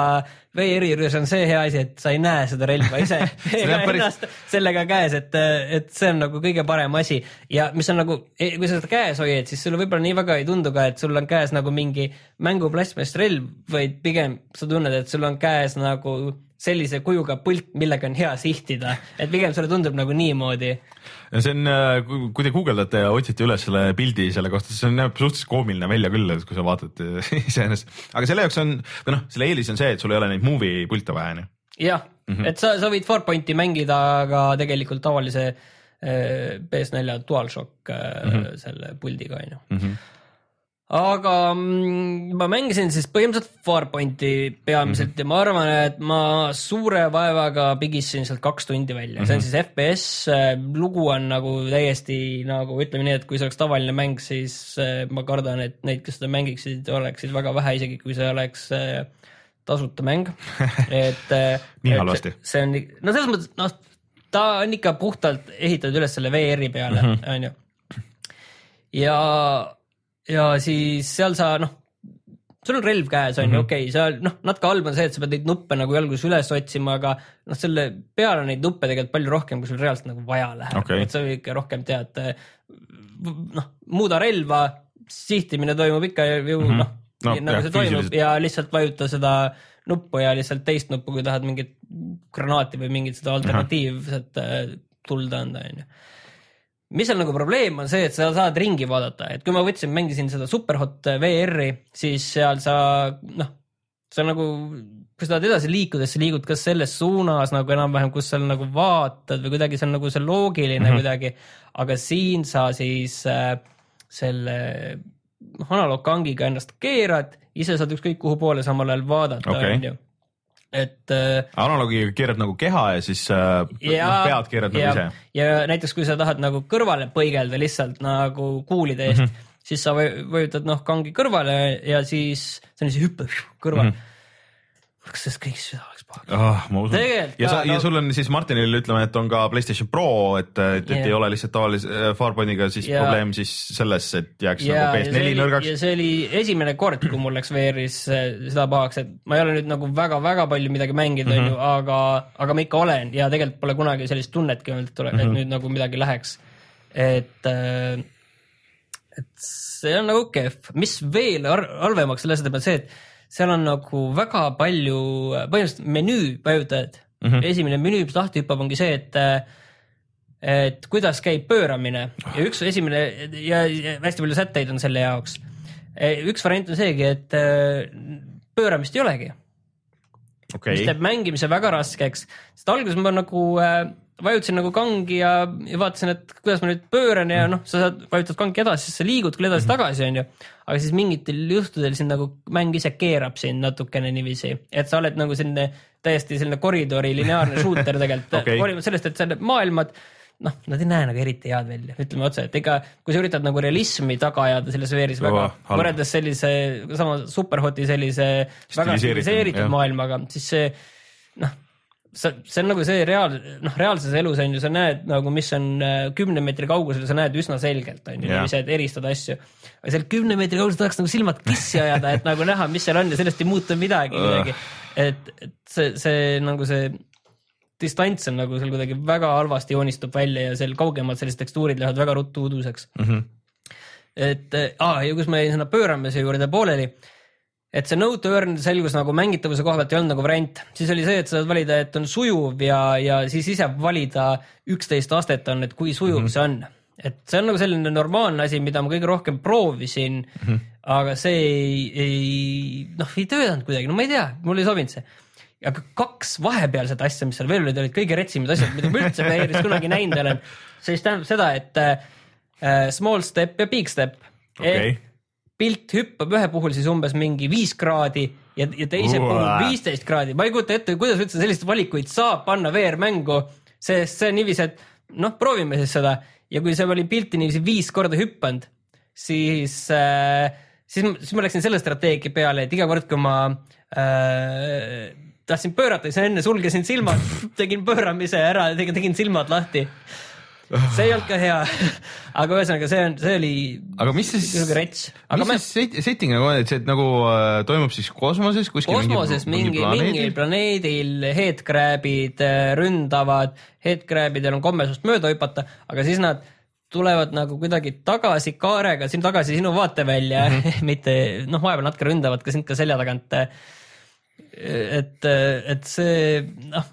VR-i juures on see hea asi, et sa ei näe seda relva ise. Päris- sellega käes, et, et see on nagu kõige parem asi. Ja mis on nagu, kui sa seda käes hoiad, siis sulle võib-olla nii väga ei tundu ka, et sul on käes nagu mingi mängu plastmassist relv, vaid pigem sa tunned, et sul on käes nagu sellise kujuga pult, millega on hea sihtida, et pigem sulle tundub nagu niimoodi see on, kui te guugeldate ja otsite üles selle pildi selle kohta, siis see näeb suhteliselt koomiline välja küll, et kui sa vaatad iseenesest, aga selle jaoks on, või noh, selle eelis on see, et sul ei ole neid movie pilte vaja, onju. jah mm, -hmm. et sa, sa võid Farpointi mängida ka tegelikult tavalise äh, PS4 DualShock äh, mm -hmm. selle puldiga onju. -hmm. Aga mm, ma mängisin siis põhimõtteliselt Farpointi peamiselt mm -hmm. ja ma arvan, et ma suure vaevaga pigistasin sealt kaks tundi välja mm, -hmm. see on siis FPS, lugu on nagu täiesti nagu ütleme nii, et kui see oleks tavaline mäng, siis äh, ma kardan, et neid, kes seda mängiksid, oleksid väga vähe, isegi kui see oleks äh, tasuta mäng, et äh, Nii halvasti. see on, no selles mõttes, noh, ta on ikka puhtalt ehitatud üles selle VR-i peale, onju. ja, ja siis seal sa noh, sul on relv käes onju mm -hmm., okei okay,, seal noh, natuke halb on see, et sa pead neid nuppe nagu jalgus üles otsima, aga noh, selle peale on neid nuppe tegelikult palju rohkem, kui sul reaalselt nagu vaja läheb Okei. et sa ikka rohkem tead, noh, muuda relva, sihtimine toimub ikka ju mm -hmm. noh No, nagu jah, see toimub füüsiliselt. ja lihtsalt vajuta seda nuppu ja lihtsalt teist nuppu, kui tahad mingit granaati või mingit seda alternatiivset äh, tuld anda, onju. Mis seal nagu probleem on see, et sa saad ringi vaadata, et kui ma võtsin, mängisin seda Superhot VR-i, siis seal sa noh, sa nagu, kui sa tahad edasi liikuda, siis sa liigud kas selles suunas nagu enam-vähem, kus sa nagu vaatad või kuidagi see on nagu see loogiline mm -hmm. kuidagi. aga siin sa siis äh, selle noh, analoogkangiga ennast keerad, ise saad ükskõik kuhu poole samal ajal vaadata okay., onju et äh,. analoogiga keerad nagu keha ja siis äh, ja, noh, pead keerad nagu ise. ja näiteks, kui sa tahad nagu kõrvale põigelda lihtsalt nagu kuulide eest mm, -hmm. siis sa vajutad noh kangi kõrvale ja siis see on siis hüppe kõrval mm. -hmm kas sellest kõik süda oleks paha oh,? ma usun. ja sa, ja sul on siis Martinile ütleme, et on ka Playstation Pro, et, et, et yeah. ei ole lihtsalt tavalise äh, Farpointiga siis ja, probleem siis selles, et jääks ja, nagu PS4 nõrgaks. ja see oli esimene kord, kui mul läks VR-is äh, seda pahaks, et ma ei ole nüüd nagu väga-väga palju midagi mänginud, onju, mhm. aga, aga ma ikka olen ja tegelikult pole kunagi sellist tunnetki olnud, et, mm -hmm. et mhm. nüüd nagu midagi läheks. et, äh, et see on nagu kehv, mis veel halvemaks selles mõttes see, et seal on nagu väga palju, põhimõtteliselt menüü vajutajad mm. -hmm. esimene menüü, mis lahti hüppab, ongi see, et et kuidas käib pööramine ja üks esimene ja, hästi palju sätteid on selle jaoks. üks variant on seegi, et pööramist ei olegi okay.. mis teeb mängimise väga raskeks, sest alguses ma nagu äh, vajutasin nagu kangi ja, ja vaatasin, et kuidas ma nüüd pööran ja noh, sa saad, vajutad kangi edasi, siis sa liigud küll edasi-tagasi, onju. aga siis mingitel juhtudel sind nagu mäng ise keerab sind natukene niiviisi, et sa oled nagu selline täiesti selline koridori lineaarne shooter tegelikult. Okay., hoolimata sellest, et seal maailmad noh, nad ei näe nagu eriti head välja, ütleme otse, et ega kui sa üritad nagu realismi taga ajada selles veeris väga võrreldes sellise sama Superhoti sellise väga stiliseeritud maailmaga, siis see noh, sa, see on nagu see reaal, noh, reaalses elus on ju, sa näed nagu, mis on äh, kümne meetri kaugusel, sa näed üsna selgelt, on ju, niiviisi, et eristada asju. aga seal kümne meetri kaugusel tahaks nagu silmad kissi ajada, et nagu näha, mis seal on ja sellest ei muutu midagi kuidagi. et, et see, see nagu see distants on nagu seal kuidagi väga halvasti joonistub välja ja seal kaugemad sellised tekstuurid lähevad väga ruttu uduseks mm. -hmm. et aa, ja kus ma jäin sinna pööramise juurde pooleli et see no to earn selgus nagu mängitavuse koha pealt ei olnud nagu variant, siis oli see, et sa saad valida, et on sujuv ja, ja siis ise valida üksteist astet on, et kui sujuv mm -hmm. see on. et see on nagu selline normaalne asi, mida ma kõige rohkem proovisin mm, -hmm. aga see ei, ei noh, ei töötanud kuidagi, no ma ei tea, mulle ei sobinud see aga kaks vahepealset asja, mis seal veel olid, olid kõige retsimad asjad, mida ma üldse VR-is kunagi näinud olen. see siis tähendab seda, et äh, small step ja big step okay pilt hüppab ühe puhul siis umbes mingi viis kraadi ja, ja teise Uua. puhul viisteist kraadi. ma ei kujuta ette, kuidas üldse selliseid valikuid saab panna VR-mängu, sest see on niiviisi, et noh, proovime siis seda ja kui see oli pilti niiviisi viis korda hüppanud, siis äh,, siis, siis ma läksin selle strateegia peale, et iga kord, kui ma äh, tahtsin pöörata, siis enne sulgesin silmad, tegin pööramise ära, tegin silmad lahti see ei olnud ka hea aga ühesõnaga, see on, see oli. aga mis siis, mis me... see setting nagu on, et see nagu äh, toimub siis kosmoses kuskil? kosmoses mingi, mingi mingil planeedil headcrabid äh, ründavad, headcrabidel on komme sinust mööda hüpata, aga siis nad tulevad nagu kuidagi tagasi kaarega, siin tagasi sinu vaatevälja mm, -hmm. mitte noh, vahepeal natuke ründavad ka sind ka selja tagant. et, et see noh,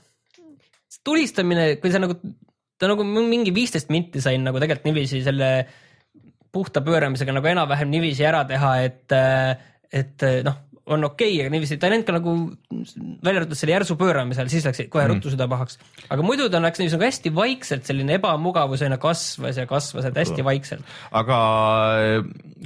tulistamine, kui sa nagu ta nagu mingi viisteist minti sain nagu tegelikult niiviisi selle puhta pööramisega nagu enam-vähem niiviisi ära teha, et, et noh, on okei okay,, aga niiviisi ta ei läinud ka nagu välja arvatud selle järsu pööramisel, siis läks kohe mm. ruttu süda pahaks. aga muidu ta läks niiviisi nagu hästi vaikselt, selline ebamugavus aina kasvas ja kasvas, et hästi vaikselt. aga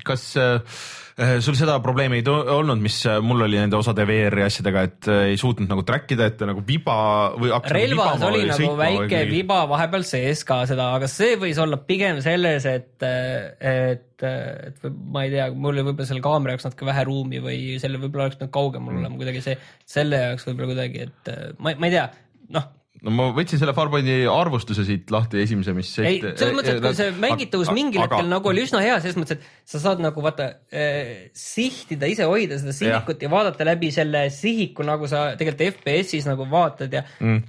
kas äh, Äh, sul seda probleemi ei olnud, mis äh, mul oli nende osade VR-i asjadega, et äh, ei suutnud nagu track ida, et nagu viba või relvas nagu oli nagu väike või... viba vahepeal sees ka seda, aga see võis olla pigem selles, et, et, et ma ei tea, mul oli võib-olla selle kaamera jaoks natuke vähe ruumi või selle võib-olla oleks pidanud kaugemal mm. olema kuidagi see, selle jaoks võib-olla kuidagi, et ma, ma ei tea, noh no ma võtsin selle Farpointi arvustuse siit lahti, esimese, mis ei, selles mõttes, et see mängitavus mingil aga, hetkel nagu oli üsna hea, selles mõttes, et sa saad nagu vaata eh, sihtida, ise hoida seda sihikut ja. ja vaadata läbi selle sihiku, nagu sa tegelikult FPS-is nagu vaatad ja mm.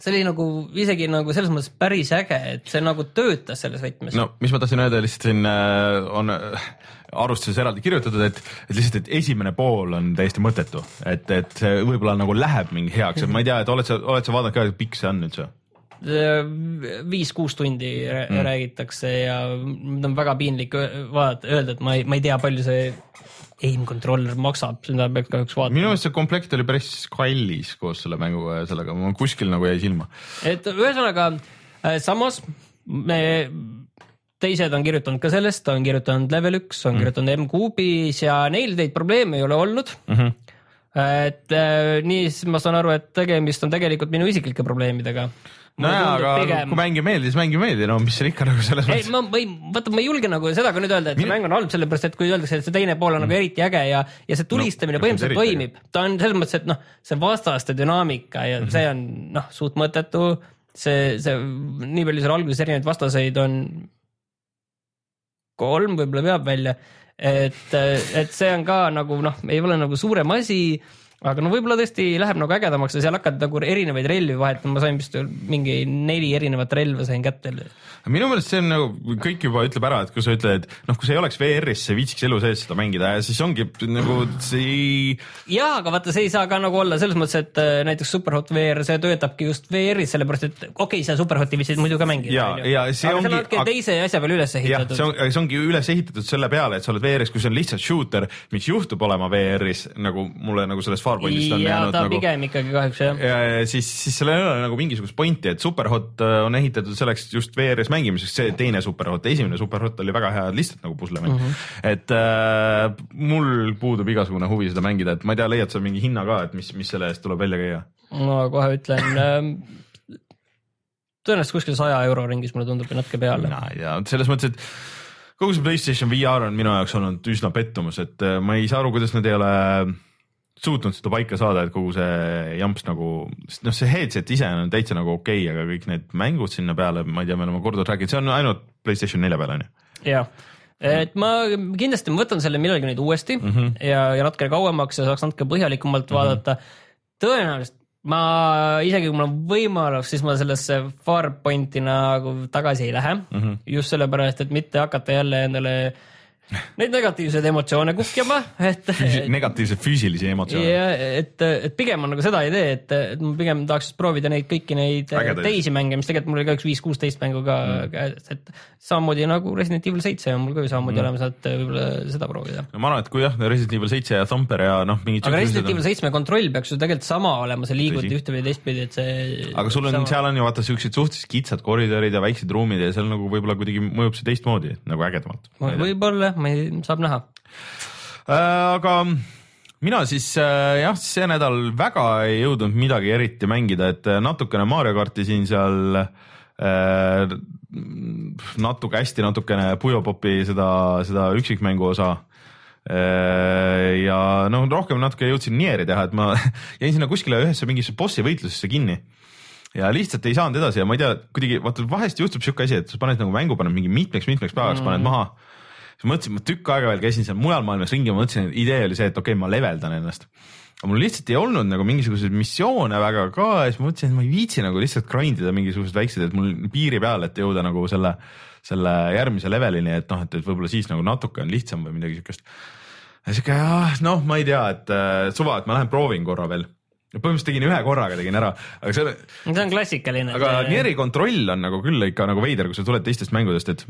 See oli nagu isegi nagu selles mõttes päris äge, et see nagu töötas selles võtmes. no mis ma tahtsin öelda lihtsalt siin äh, on äh, arvustuses eraldi kirjutatud, et, et lihtsalt, et esimene pool on täiesti mõttetu, et, et see võib-olla nagu läheb mingi heaks, et ma ei tea, et oled sa, oled sa vaadanud ka, pikk see on üldse? viis-kuus tundi mm. räägitakse ja on väga piinlik vaadata, öelda, et ma ei, ma ei tea, palju see aim controller maksab, seda peaks kahjuks vaatama. minu meelest see komplekt oli päris kallis koos selle mänguga ja sellega, mul kuskil nagu jäi silma. et ühesõnaga äh, samas me, teised on kirjutanud ka sellest, on kirjutanud level üks, on mm. kirjutanud M-kuubis ja neil neid probleeme ei ole olnud mm. -hmm et äh, nii, siis ma saan aru, et tegemist on tegelikult minu isiklike probleemidega nojaa, aga pigem... kui mäng ei meeldi, siis mäng ei meeldi, no mis seal ikka nagu selles mõttes. ei, ma, ei, vaata, ma ei julge nagu seda ka nüüd öelda, et see Mine... mäng on halb, sellepärast et kui öeldakse, et see teine pool on nagu mm. nagu eriti äge ja, ja see tulistamine no, põhimõtteliselt toimib, ta on selles mõttes, et noh, see vastaste dünaamika ja mm -hmm. see on noh, suht mõttetu. see, see nii palju seal alguses erinevaid vastaseid on. kolm võib-olla veab välja, et, et see on ka nagu noh, ei ole nagu suurem asi aga no võib-olla tõesti läheb nagu ägedamaks ja seal hakkad nagu erinevaid relvi vahetama, ma sain vist mingi neli erinevat relva sain kätte. minu meelest see on nagu kõik juba ütleb ära, et kui sa ütled, et noh, kui sa ei oleks VR-is, sa viitsiks elu sees seda mängida ja siis ongi nagu see ei. ja, aga vaata, see ei saa ka nagu olla selles mõttes, et äh, näiteks Superhot VR, see töötabki just VR-is, sellepärast et okei okay,, sa Superhoti viitsid muidu ka mängida. ja, ja see aga ongi. aga teise asja peale üles ehitatud. see on, see ongi üles ehitatud selle peale, et sa oled VR-is, kui see on lihtsalt shooter, mis juhtub olema VR-is nagu mulle nagu selles Farpointist on ja, jäänud nagu. pigem ikkagi kahjuks jah. ja, siis, siis sellel ei ole nagu mingisugust pointi, et Superhot äh, on ehitatud selleks just VR-is mängimiseks, see teine Superhot, esimene Superhot oli väga hea lihtsalt nagu puslemäng mm. -hmm. et äh, mul puudub igasugune huvi seda mängida, et ma ei tea, leiad sa mingi hinna ka, et mis, mis selle eest tuleb välja käia? ma kohe ütlen ähm, tõenäoliselt kuskil saja euro ringis, mulle tundub, natuke peale. mina ei tea, selles mõttes, et kogu see Playstation VR on minu jaoks olnud üsna pettumus, et äh, ma ei saa aru, kuidas nad ei ole suutnud seda paika saada, et kogu see jamps nagu, noh, see headset ise on täitsa nagu okei okay,, aga kõik need mängud sinna peale, ma ei tea, me oleme korduvalt rääkinud, see on ainult Playstation nelja peal on ju. jah, et ma kindlasti ma võtan selle millalgi nüüd uuesti mm -hmm. ja, ja natuke kauemaks ja saaks natuke põhjalikumalt mm -hmm. vaadata. tõenäoliselt ma isegi kui mul on võimalus, siis ma sellesse Farpointi nagu tagasi ei lähe mm, -hmm. just sellepärast, et mitte hakata jälle endale äh, neid negatiivseid emotsioone kuhjama, et, et. negatiivseid füüsilisi emotsioone. ja et, et pigem on nagu seda idee, et, et ma pigem tahaks proovida neid kõiki neid Ägedaid. teisi mänge, mis tegelikult mul oli ka üks viis-kuusteist mängu ka mm. käes, et samamoodi nagu Resident Evil seitse on mul ka ju samamoodi mm. olemas, et võib-olla seda proovida. no ma arvan, et kui jah, Resident Evil seitse ja Thumper ja noh, mingid. aga Resident Evil seitsme kontroll peaks ju tegelikult sama olema, sa liigud ühtepidi, teistpidi, et see. aga sul on, seal on ju vaata siuksed suhteliselt kitsad koridorid ja väiksed ruumid ja seal nagu võib-olla kuidagi mõjub see teistmoodi nagu ägedamalt. võib-olla jah, ma ei, saab näha äh,. aga mina siis äh, jah, see nädal väga ei jõudnud midagi eriti mängida, et äh, natukene Mario karti siin-seal äh,. natuke hästi natukene Puyo Popi seda, seda üksikmängu osa äh, ja noh, rohkem natuke jõudsin Nieri teha, et ma jäin sinna kuskile ühesse mingisse bossi võitlusesse kinni ja lihtsalt ei saanud edasi ja ma ei tea, kuidagi vaata vahest juhtub siuke asi, et sa paned nagu mängu, paned mingi mitmeks-mitmeks päevaks mm. paned maha siis mõtlesin, ma tükk aega veel käisin seal mujal maailmas ringi, ma mõtlesin, et idee oli see, et okei okay,, ma leveldan ennast. aga mul lihtsalt ei olnud nagu mingisuguseid missioone väga ka ja siis ma mõtlesin, et ma ei viitsi nagu lihtsalt grind ida mingisugused väiksed, et mul piiri peal, et jõuda nagu selle, selle järgmise levelini, et noh, et, et võib-olla siis nagu natuke on lihtsam või midagi siukest. ja siuke noh, ma ei tea, et äh, suva, et ma lähen proovin korra veel põhimõtteliselt tegin ühe korraga tegin ära, aga see. see on klassikaline. aga Nieri kontroll on nagu küll ikka nagu veider, kui sa tuled teistest mängudest, et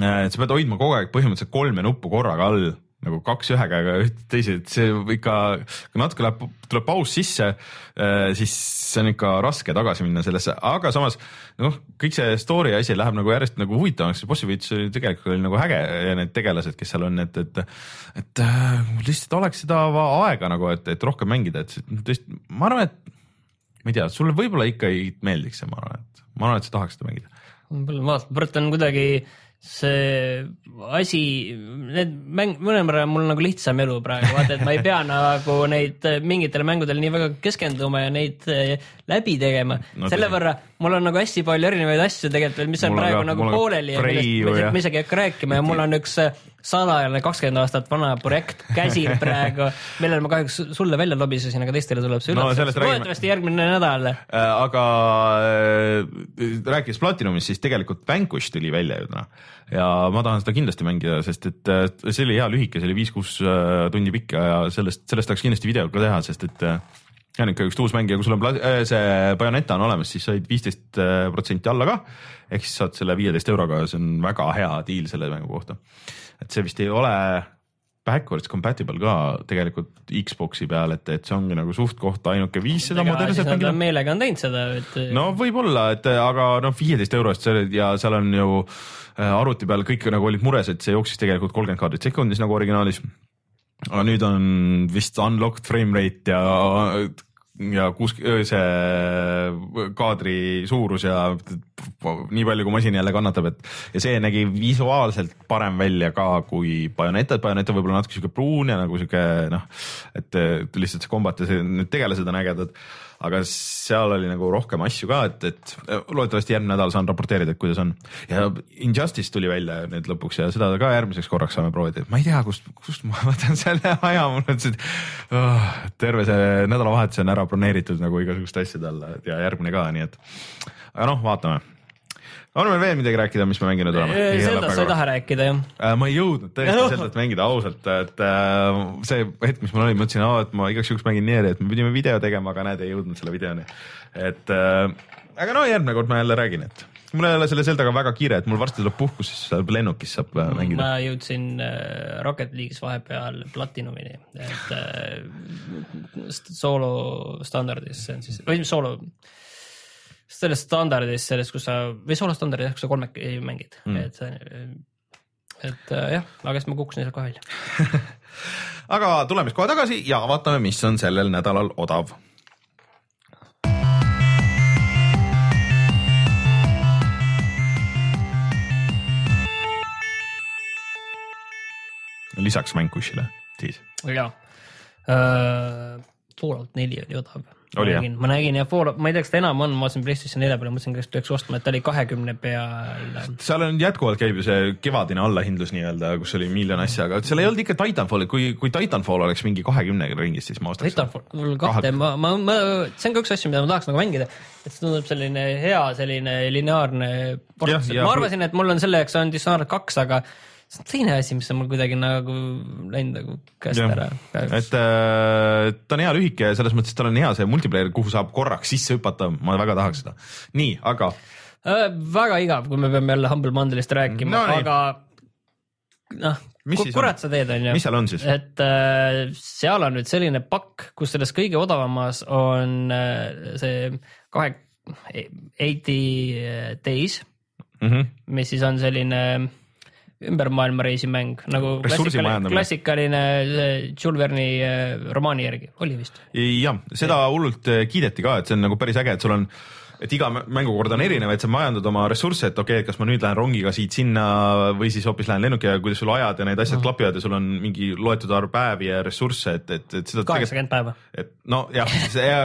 et sa pead hoidma kogu aeg põhimõtteliselt kolme nuppu korraga all nagu kaks ühe käega ja üht teise, et see ikka, natuke läheb, tuleb paus sisse, äh, siis see on ikka raske tagasi minna sellesse, aga samas noh, kõik see story asi läheb nagu järjest nagu huvitavamaks, see bossi võitlus oli tegelikult oli nagu äge ja need tegelased, kes seal on, et, et et äh, lihtsalt oleks seda aega nagu, et, et rohkem mängida, et tõesti, ma arvan, et ma ei tea, sulle võib-olla ikka ei meeldiks see, ma arvan, et ma arvan, et sa tahaks seda mängida. ma vaatan kuidagi see asi, need mäng, mõnevõrra mul nagu lihtsam elu praegu, vaata, et ma ei pea nagu neid mingitele mängudele nii väga keskenduma ja neid eh, läbi tegema no,. selle võrra mul on nagu hästi palju erinevaid asju tegelikult veel, mis on mul praegu ka, nagu pooleli ja millest ma isegi ei hakka rääkima ja mul on üks eh, salajane kakskümmend aastat vana projekt käsil praegu, millele ma kahjuks sulle välja lobisesin, aga teistele tuleb see üllatuseks no,. loodetavasti järgmine nädal äh,. aga äh, rääkides Platinumist, siis tegelikult Vanquish tuli välja ju täna ja ma tahan seda kindlasti mängida, sest et äh, see oli hea lühike, see oli viis-kuus äh, tundi pikk ja sellest, sellest tahaks kindlasti videot ka teha, sest et see on ikka üks uus mäng ja kui sul on äh, see Bayoneta on olemas, siis said viisteist protsenti alla ka. ehk siis saad selle viieteist euroga, see on väga hea diil selle mängu kohta. Et see vist ei ole backwards compatible ka tegelikult Xbox'i peal, et, et see ongi nagu suht-koht ainuke viis seda modernset on meelega on teinud seda, et no võib-olla, et aga noh, viieteist eurost see ja seal on ju äh, arvuti peal kõik nagu olid mures, et see jooksis tegelikult kolmkümmend kaadrit sekundis nagu originaalis. aga nüüd on vist unlocked frame rate ja ja kuus, see kaadri suurus ja nii palju, kui masin jälle kannatab, et ja see nägi visuaalselt parem välja ka kui Bayoneta, et Bayoneta võib-olla natuke sihuke pruun ja nagu sihuke noh, et lihtsalt see kombat ja see, need tegelased on ägedad. Aga seal oli nagu rohkem asju ka, et, et loodetavasti järgmine nädal saan raporteerida, et kuidas on. ja Injustice tuli välja nüüd lõpuks ja seda ka järgmiseks korraks saame proovida, ma ei tea, kust, kust ma võtan selle aja, mul on see oh, terve see nädalavahetus on ära broneeritud nagu igasuguste asjade alla ja järgmine ka, nii et aga noh, vaatame on meil veel midagi rääkida, mis me mänginud oleme? Zeldast sa ei taha rääkida jah äh,? ma ei jõudnud tõesti Zeldat mängida ausalt, et äh, see hetk, mis mul oli, mõtlesin, et ma igaks juhuks mängin Nieri, et me pidime video tegema, aga näed, ei jõudnud selle videoni. et äh, aga no järgmine kord ma jälle räägin, et mul ei ole selle Zeldaga väga kiire, et mul varsti tuleb puhkus, siis lennukis saab mängida. ma jõudsin Rocket League'is vahepeal platinumini, et soolo standardis, see on siis, või soolo selles standardis, selles, kus sa või soolo standardis, kus sa kolmekesi mängid mm., et et äh, jah, aga siis ma kukkusin sealt kohe välja aga tuleme siis kohe tagasi ja vaatame, mis on sellel nädalal odav. lisaks mäng Kushile siis. jaa uh,, Fallout neli oli odav oli jah? ma nägin ja Fallout, ma ei tea, kas ta enam on, ma vaatasin PlayStation nelja peale, mõtlesin, kas peaks ostma, et ta oli kahekümne peal. seal on jätkuvalt käib ju see kevadine allahindlus nii-öelda, kus oli miljon asja, aga seal ei olnud ikka Titanfalli, kui, kui Titanfall oleks mingi kahekümne ringis, siis ma ostaks. Titanfall kahte, ma, ma, ma, see on ka üks asju, mida ma tahaks nagu mängida, et see tundub selline hea, selline lineaarne. ma arvasin, et mul on selle jaoks on Dishonored kaks, aga see on teine asi, mis on mul kuidagi nagu läinud nagu käest ära. et äh, ta on hea lühike ja selles mõttes, et tal on hea see multiplayer, kuhu saab korraks sisse hüpata, ma väga tahaks seda. nii, aga äh,. väga igav, kui me peame jälle Humble Bundle'ist rääkima no,, aga noh, kurat sa teed, onju. mis seal on siis? et äh, seal on nüüd selline pakk, kus selles kõige odavamas on äh, see kahe, eighty days mm, -hmm. mis siis on selline ümber maailma reisimäng nagu klassikaline, klassikaline Jules Verne'i äh, romaani järgi, oli vist? jah, seda hullult äh, kiideti ka, et see on nagu päris äge, et sul on et iga mängukord on erinev, et sa majandad oma ressursse, et okei okay,, kas ma nüüd lähen rongiga siit-sinna või siis hoopis lähen lennukiga, kuidas sul ajad ja need asjad mm. klapivad ja sul on mingi loetud arv päevi ja ressursse, et, et, et seda. kaheksakümmend päeva. et nojah,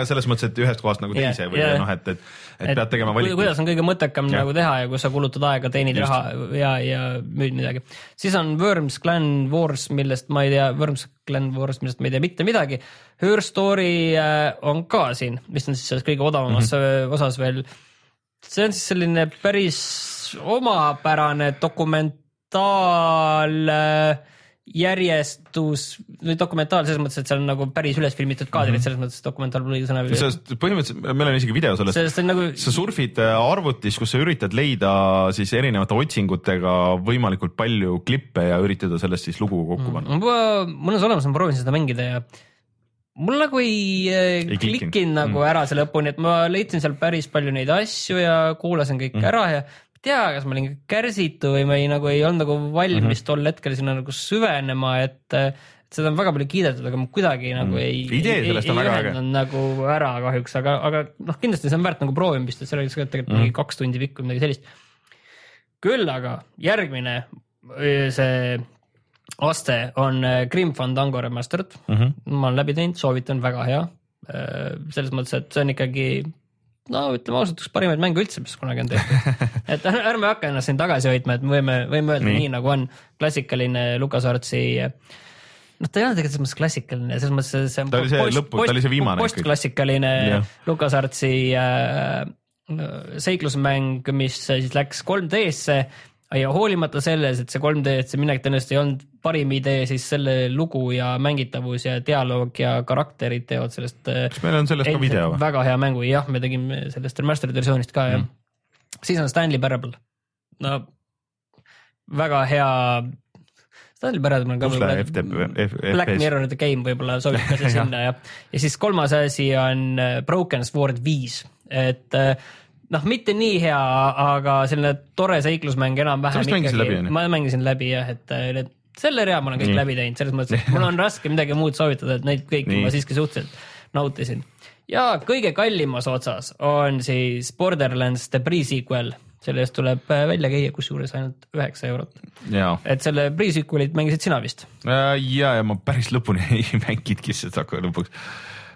selles mõttes, et ühest kohast nagu teise yeah, või yeah. noh, et, et, et, et pead tegema valikuid. kuidas on kõige mõttekam yeah. nagu teha ja kus sa kulutad aega, teenid Just. raha ja, ja müüd midagi. siis on Worms Clan Wars, millest ma ei tea, Worms Clan Wars, millest ma ei tea mitte midagi. Her Story äh, on ka siin, mis on siis selles kõige odavamas mm -hmm. osas veel. see on siis selline päris omapärane dokumentaal äh, järjestus või dokumentaal selles mõttes, et seal on nagu päris üles filmitud kaadrid mm, -hmm. selles mõttes dokumentaal pole õige sõna. sest põhimõtteliselt meil on isegi video sellest, sellest, nagu... sa surfid arvutis, kus sa üritad leida siis erinevate otsingutega võimalikult palju klippe ja üritada sellest siis lugu kokku panna mm. -hmm. mõnus olemas, ma proovisin seda mängida ja mul nagu ei, ei klikkinud nagu mm. ära see lõpuni, et ma leidsin seal päris palju neid asju ja kuulasin kõik mm. ära ja tea, kas ma olin kärsitu või ma ei nagu ei olnud nagu valmis mm -hmm. tol hetkel sinna nagu süvenema, et et seda on väga palju kiidetud, aga ma kuidagi nagu mm. ei. idee sellest on väga äge. nagu ära kahjuks, aga, aga noh, kindlasti see on väärt nagu proovimist, et seal oli tegelikult mm. mingi kaks tundi pikk või midagi sellist. küll aga järgmine see aste on äh, Grim Fandango Remastered mm, -hmm. ma olen läbi teinud, soovitan, väga hea. Selles mõttes, et see on ikkagi no ütleme ausalt, üks parimaid mänge üldse, mis kunagi on tehtud. et ärme hakka ennast siin tagasi hoidma, et me võime, võime öelda nii, nii nagu on klassikaline LucasArtsi noh, ta ei ole tegelikult selles mõttes klassikaline, selles mõttes see on. ta oli see post, lõpu, ta oli see viimane. postklassikaline LucasArtsi äh, seiklusmäng, mis siis läks 3D-sse ja hoolimata selles, et see 3D, et see minek tõenäoliselt ei olnud parim idee, siis selle lugu ja mängitavus ja dialoog ja karakterid teevad sellest. kas meil on sellest ka video või? väga hea mängu, jah, me tegime sellest remastered versioonist ka mm. jah. siis on Stanley Parable, no väga hea. Stanley Parable on ka võib-olla Black Mirror the Game võib-olla sobib ka sinna ja, ja siis kolmas asi on äh, Broken Sword viis, et äh, noh, mitte nii hea, aga selline tore seiklusmäng enam-vähem. ju? ma mängisin läbi jah, et need, selle rea ma olen kõik nii. läbi teinud, selles mõttes, et mul on raske midagi muud soovitada, et neid kõiki ma siiski suhteliselt nautisin. ja kõige kallimas otsas on siis Borderlands The Pre-sequel selle eest tuleb äh, välja käia, kusjuures ainult üheksa eurot. et selle pre-sequel'it mängisid sina vist? Äh, ja, ja ma päris lõpuni ei mänginudki seda lõpuks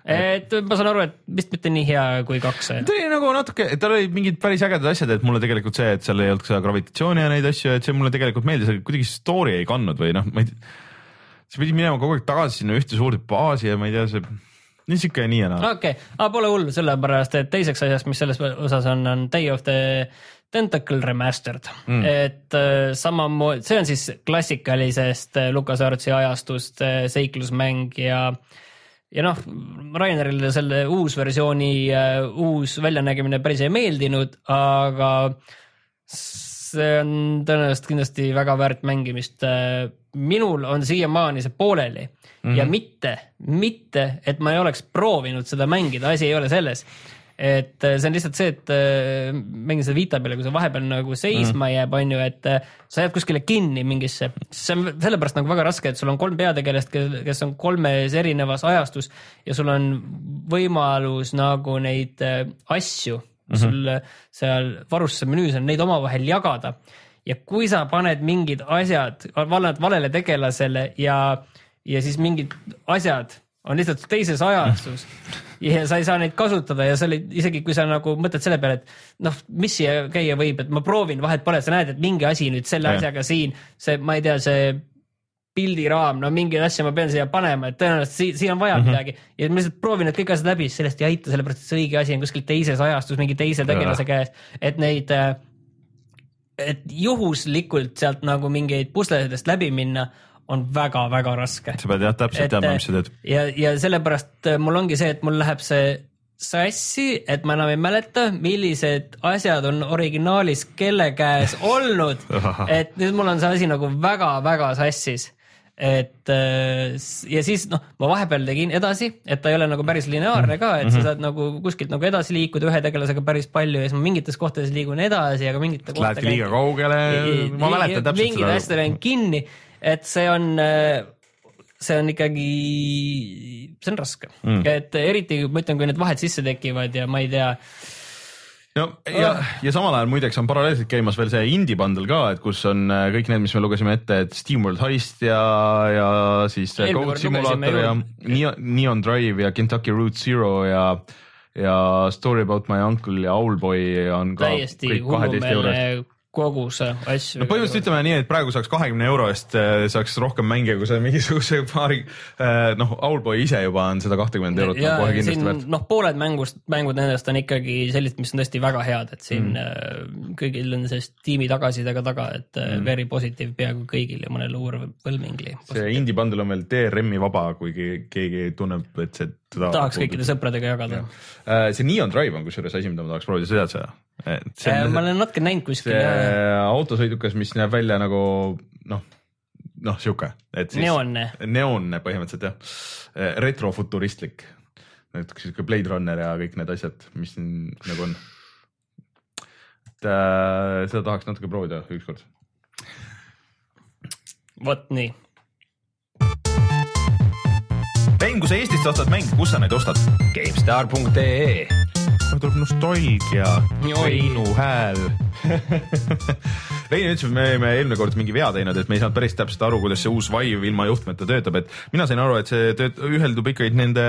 et ma saan aru, et vist mitte nii hea kui kaks. ta oli nagu natuke, tal olid mingid päris ägedad asjad, et mulle tegelikult see, et seal ei olnud seda gravitatsiooni ja neid asju, et see mulle tegelikult meeldis, aga kuidagi story ei kandnud või noh, ma ei tea. sa pidid minema kogu aeg tagasi sinna ühte suurde baasi ja ma ei tea, see nii sihuke nii ja naa. okei okay., aga pole hullu, sellepärast et teiseks asjast, mis selles osas on, on Day of the Tentacle Remastered mm., et äh, samamoodi, see on siis klassikalisest äh, LucasArtsi ajastust äh, seiklusmäng ja äh, ja noh, Rainerile selle uus versiooni uh, uus väljanägemine päris ei meeldinud, aga see on tõenäoliselt kindlasti väga väärt mängimist. Äh, minul on siiamaani see pooleli mm -hmm. ja mitte, mitte, et ma ei oleks proovinud seda mängida, asi ei ole selles et äh, see on lihtsalt see, et äh, mängin seda Vita peale, kui see vahepeal nagu seisma mm. jääb, on ju, et äh, sa jääd kuskile kinni mingisse, see on sellepärast nagu väga raske, et sul on kolm peategelast, kes on kolmes erinevas ajastus ja sul on võimalus nagu neid asju mm -hmm. sul seal varustuse menüüs on, neid omavahel jagada. ja kui sa paned mingid asjad, valad valele tegelasele ja, ja siis mingid asjad on lihtsalt teises ajastus ja sa ei saa neid kasutada ja sa olid, isegi kui sa nagu mõtled selle peale, et noh, mis siia käia võib, et ma proovin, vahet pole, sa näed, et mingi asi nüüd selle ja. asjaga siin, see, ma ei tea, see pildiraam, no mingeid asju ma pean siia panema, et tõenäoliselt siin, siin on vaja mm -hmm. midagi ja ma lihtsalt proovin need kõik asjad läbi, sellest ei aita, sellepärast et see õige asi on kuskil teises ajastus mingi teise tegelase käes, et neid, äh, et juhuslikult sealt nagu mingeid pusledest läbi minna on väga-väga raske. sa pead jah täpselt teadma, mis sa teed. ja, ja sellepärast äh, mul ongi see, et mul läheb see sassi, et ma enam ei mäleta, millised asjad on originaalis kelle käes olnud. et nüüd mul on see asi nagu väga-väga sassis et äh, ja siis noh, ma vahepeal tegin edasi, et ta ei ole nagu päris lineaarne ka, et mm -hmm. sa mhm. saad nagu kuskilt nagu edasi liikuda ühe tegelasega päris palju ja siis ma mingites kohtades liigun edasi, aga mingite Lähedki liiga kaugele, ma mäletan täpselt seda. mingid asjad on kinni et see on, see on ikkagi, see on raske mm., et eriti ma ütlen, kui need vahed sisse tekivad ja ma ei tea no ja oh., ja samal ajal muideks on paralleelselt käimas veel see indie bundle ka, et kus on äh, kõik need, mis me lugesime ette, et SteamWorld Heist ja, ja siis Code Simulator ja Neon, Neon Drive ja Kentucky Route Zero ja ja Story about my uncle ja Owlboy on ka täiesti hullumeelne koguse asju. no põhimõtteliselt ütleme nii, et praegu saaks kahekümne euro eest äh, saaks rohkem mänge, kui sa mingisuguse paari äh, noh, Owlboy ise juba on seda kahtekümmend eurot ja, kohe kindlasti väärt. noh, pooled mängust, mängud nendest on ikkagi sellised, mis on tõesti väga head, et siin mm. kõigil on see Steam'i tagasisidega taga, et mm. very positive peaaegu kõigil ja mõnel uurpõlmingli. see indie bundle on veel DRM-i vaba, kuigi keegi tunneb, et see teda tahaks kõikide sõpradega jagada. see Neon Drive on kusjuures asi, mida ma tahaks proovida, sa tead seda? See on, ma olen natuke näinud kuskil. see autosõidukas, mis näeb välja nagu noh, noh sihuke, et siis. neoonne. neoonne põhimõtteliselt jah, retrofuturistlik, natuke sihuke Blade Runner ja kõik need asjad, mis siin nagu on. et äh, seda tahaks natuke proovida ükskord. vot nii mäng, kui sa Eestist ostad mänge, kus sa neid ostad? GameStar.ee tuleb nostalgia, Reinu hääl. Rein ütles, et me olime eelmine kord mingi vea teinud, et me ei saanud päris täpselt aru, kuidas see uus Vive ilma juhtmeta töötab, et mina sain aru, et see tööt-, üheldub ikkagi nende,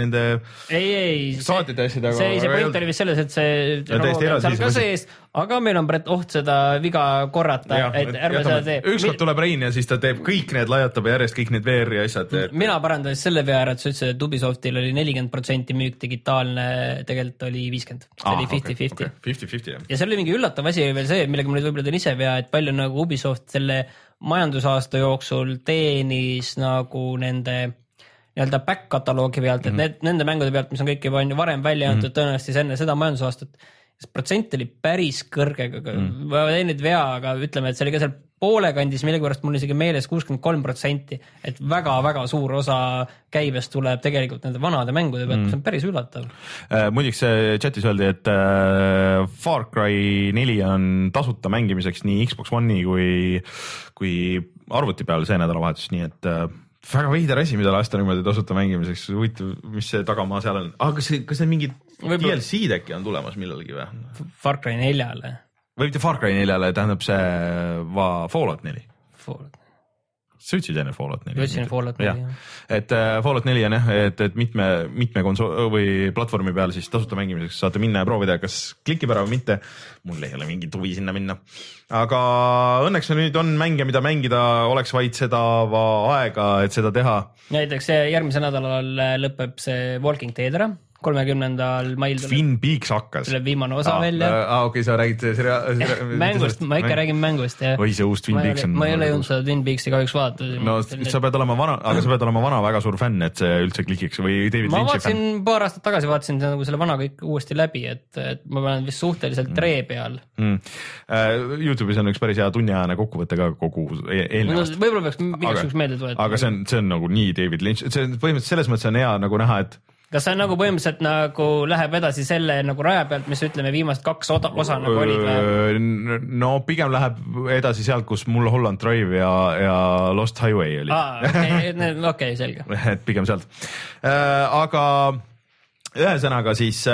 nende ei, ei, saatide asjadega. see, see point oli vist selles, et see seal ka sees, aga meil on Brett oht seda viga korrata, et ärme seda tee. ükskord tuleb Rein ja siis ta teeb kõik need, lajatab järjest kõik need VR-i asjad mina parandan siis selle vea ära, et sa ütlesid, et Ubisoftil oli nelikümmend protsenti müük digitaalne, tegelikult oli viiskümmend, see oli fifty-fifty. Fifty-fifty jah. ja seal oli mingi üllatav asi veel see, millega ma nüüd võib-olla teen ise vea, et palju nagu Ubisoft selle majandusaasta jooksul teenis nagu nende nii-öelda back kataloogi pealt, et mm -hmm. need, nende mängude pealt, mis on kõik juba on ju varem välja antud mm -hmm. tõenäoliselt siis enne seda majandusaastat see protsent oli päris kõrge mm., ma teen nüüd vea, aga ütleme, et see oli ka seal poole kandis, millegipärast mul isegi meeles kuuskümmend kolm protsenti, et väga-väga suur osa käibest tuleb tegelikult nende vanade mängude pealt mm., mis on päris üllatav äh,. muideks chatis öeldi, et äh, Far Cry neli on tasuta mängimiseks nii Xbox One'i kui, kui arvuti peal see nädalavahetus, nii et äh, väga veider asi, mida lasta niimoodi tasuta mängimiseks, huvitav, mis see tagamaa seal on, aga kas, kas need mingid Võibolla... DLC-d äkki on tulemas millalgi või? Far Cry neljale. või mitte Far Cry neljale, tähendab see va, Fallout neli. Fallout sa ütlesid enne Fallout neli? ütlesin Fallout neli, jah. et äh, Fallout neli on jah, et, et mitme, mitme konsool või platvormi peal siis tasuta mängimiseks saate minna ja proovida, kas klikib ära või mitte. mul ei ole mingit huvi sinna minna. aga õnneks nüüd on mänge, mida mängida, oleks vaid seda aega, et seda teha. näiteks järgmisel nädalal lõpeb see Walking Dead ära kolmekümnendal mail tuleb. Twin Peaks hakkas. tuleb viimane osa ah, välja. aa okei okay,, sa räägid seriaal seri. mängust, ma ikka mäng... räägin mängust jah. oi, see uus Twin Peaks on. ma ei ole jõudnud seda Twin Peaksi kahjuks vaadata. no sa pead olema vana, aga sa pead olema vana väga suur fänn, et see üldse klikiks või David ma Lynch'i fänn. paar aastat tagasi, vaatasin nagu selle vana kõik uuesti läbi, et, et ma olen vist suhteliselt mm. tree peal mm.. Uh, Youtube'is on üks päris hea tunniajane kokkuvõte ka kogu e-, eelnevast no,. võib-olla peaks igaks juhuks meelde tuletama. aga see on, see on nagu nii David Lynch, see on põhimõtteliselt selles mõttes on hea nagu näha, et kas see on nagu põhimõtteliselt nagu läheb edasi selle nagu raja pealt, mis ütleme, viimased kaks osa, osa nagu olid või? no pigem läheb edasi sealt, kus Mulholland Drive ja, ja Lost Highway olid. okei, okei, selge. et pigem sealt aga ühesõnaga siis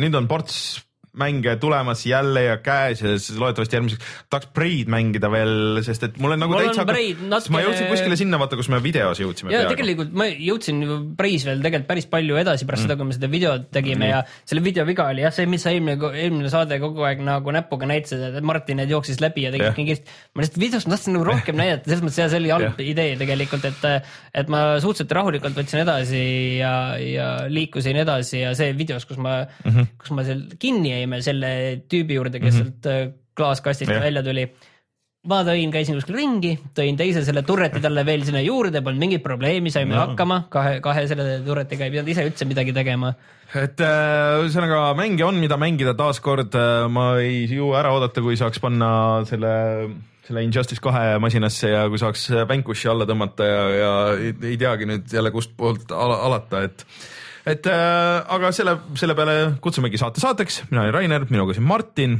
nüüd on ports mänge tulemas jälle ja käes ja siis loodetavasti järgmiseks tahaks Braid mängida veel, sest et mul on nagu mul täitsa on Braid natuke. ma jõudsin kuskile sinna, vaata, kus me videos jõudsime. ja tegelikult ma jõudsin Braid's veel tegelikult päris palju edasi pärast mm. seda, kui me seda videot tegime mm. ja selle video viga oli jah, see, mis sa eelmine, eelmine saade kogu aeg nagu näpuga näitasid, et Martin need jooksis läbi ja tegid yeah. kiiresti. ma lihtsalt videos ma tahtsin nagu rohkem näidata, selles mõttes ja see oli halb idee tegelikult, et, et ma suhteliselt rahulikult võtsin edasi ja, ja liikusin edasi ja see videos, kus ma mm, -hmm. kus ma seal kinni jäime selle tüübi juurde, kes mm -hmm. sealt äh, klaaskastist yeah. välja tuli. ma tõin, käisin kuskil ringi, tõin teise selle turreti talle veel sinna juurde, polnud mingit probleemi, saime no. hakkama kahe, kahe selle turretiga, ei pidanud ise üldse midagi tegema et äh, ühesõnaga äh, mänge on, mida mängida, taaskord äh, ma ei jõua ära oodata, kui saaks panna selle selle Injustice kahe masinasse ja kui saaks Vanquishi alla tõmmata ja, ja ei, ei teagi nüüd jälle kust poolt ala, alata, et et äh, aga selle, selle peale kutsumegi saate saateks, mina olen Rainer, minuga siin Martin.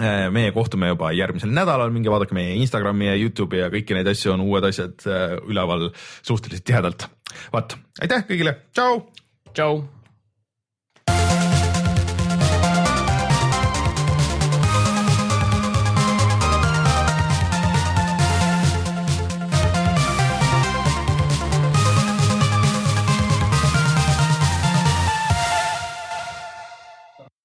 Äh, meie kohtume juba järgmisel nädalal, minge vaadake meie Instagrami ja Youtube'i ja kõiki neid asju. On uued asjad äh, üleval suhteliselt tihedalt. vaat, aitäh kõigile, tšau. tšau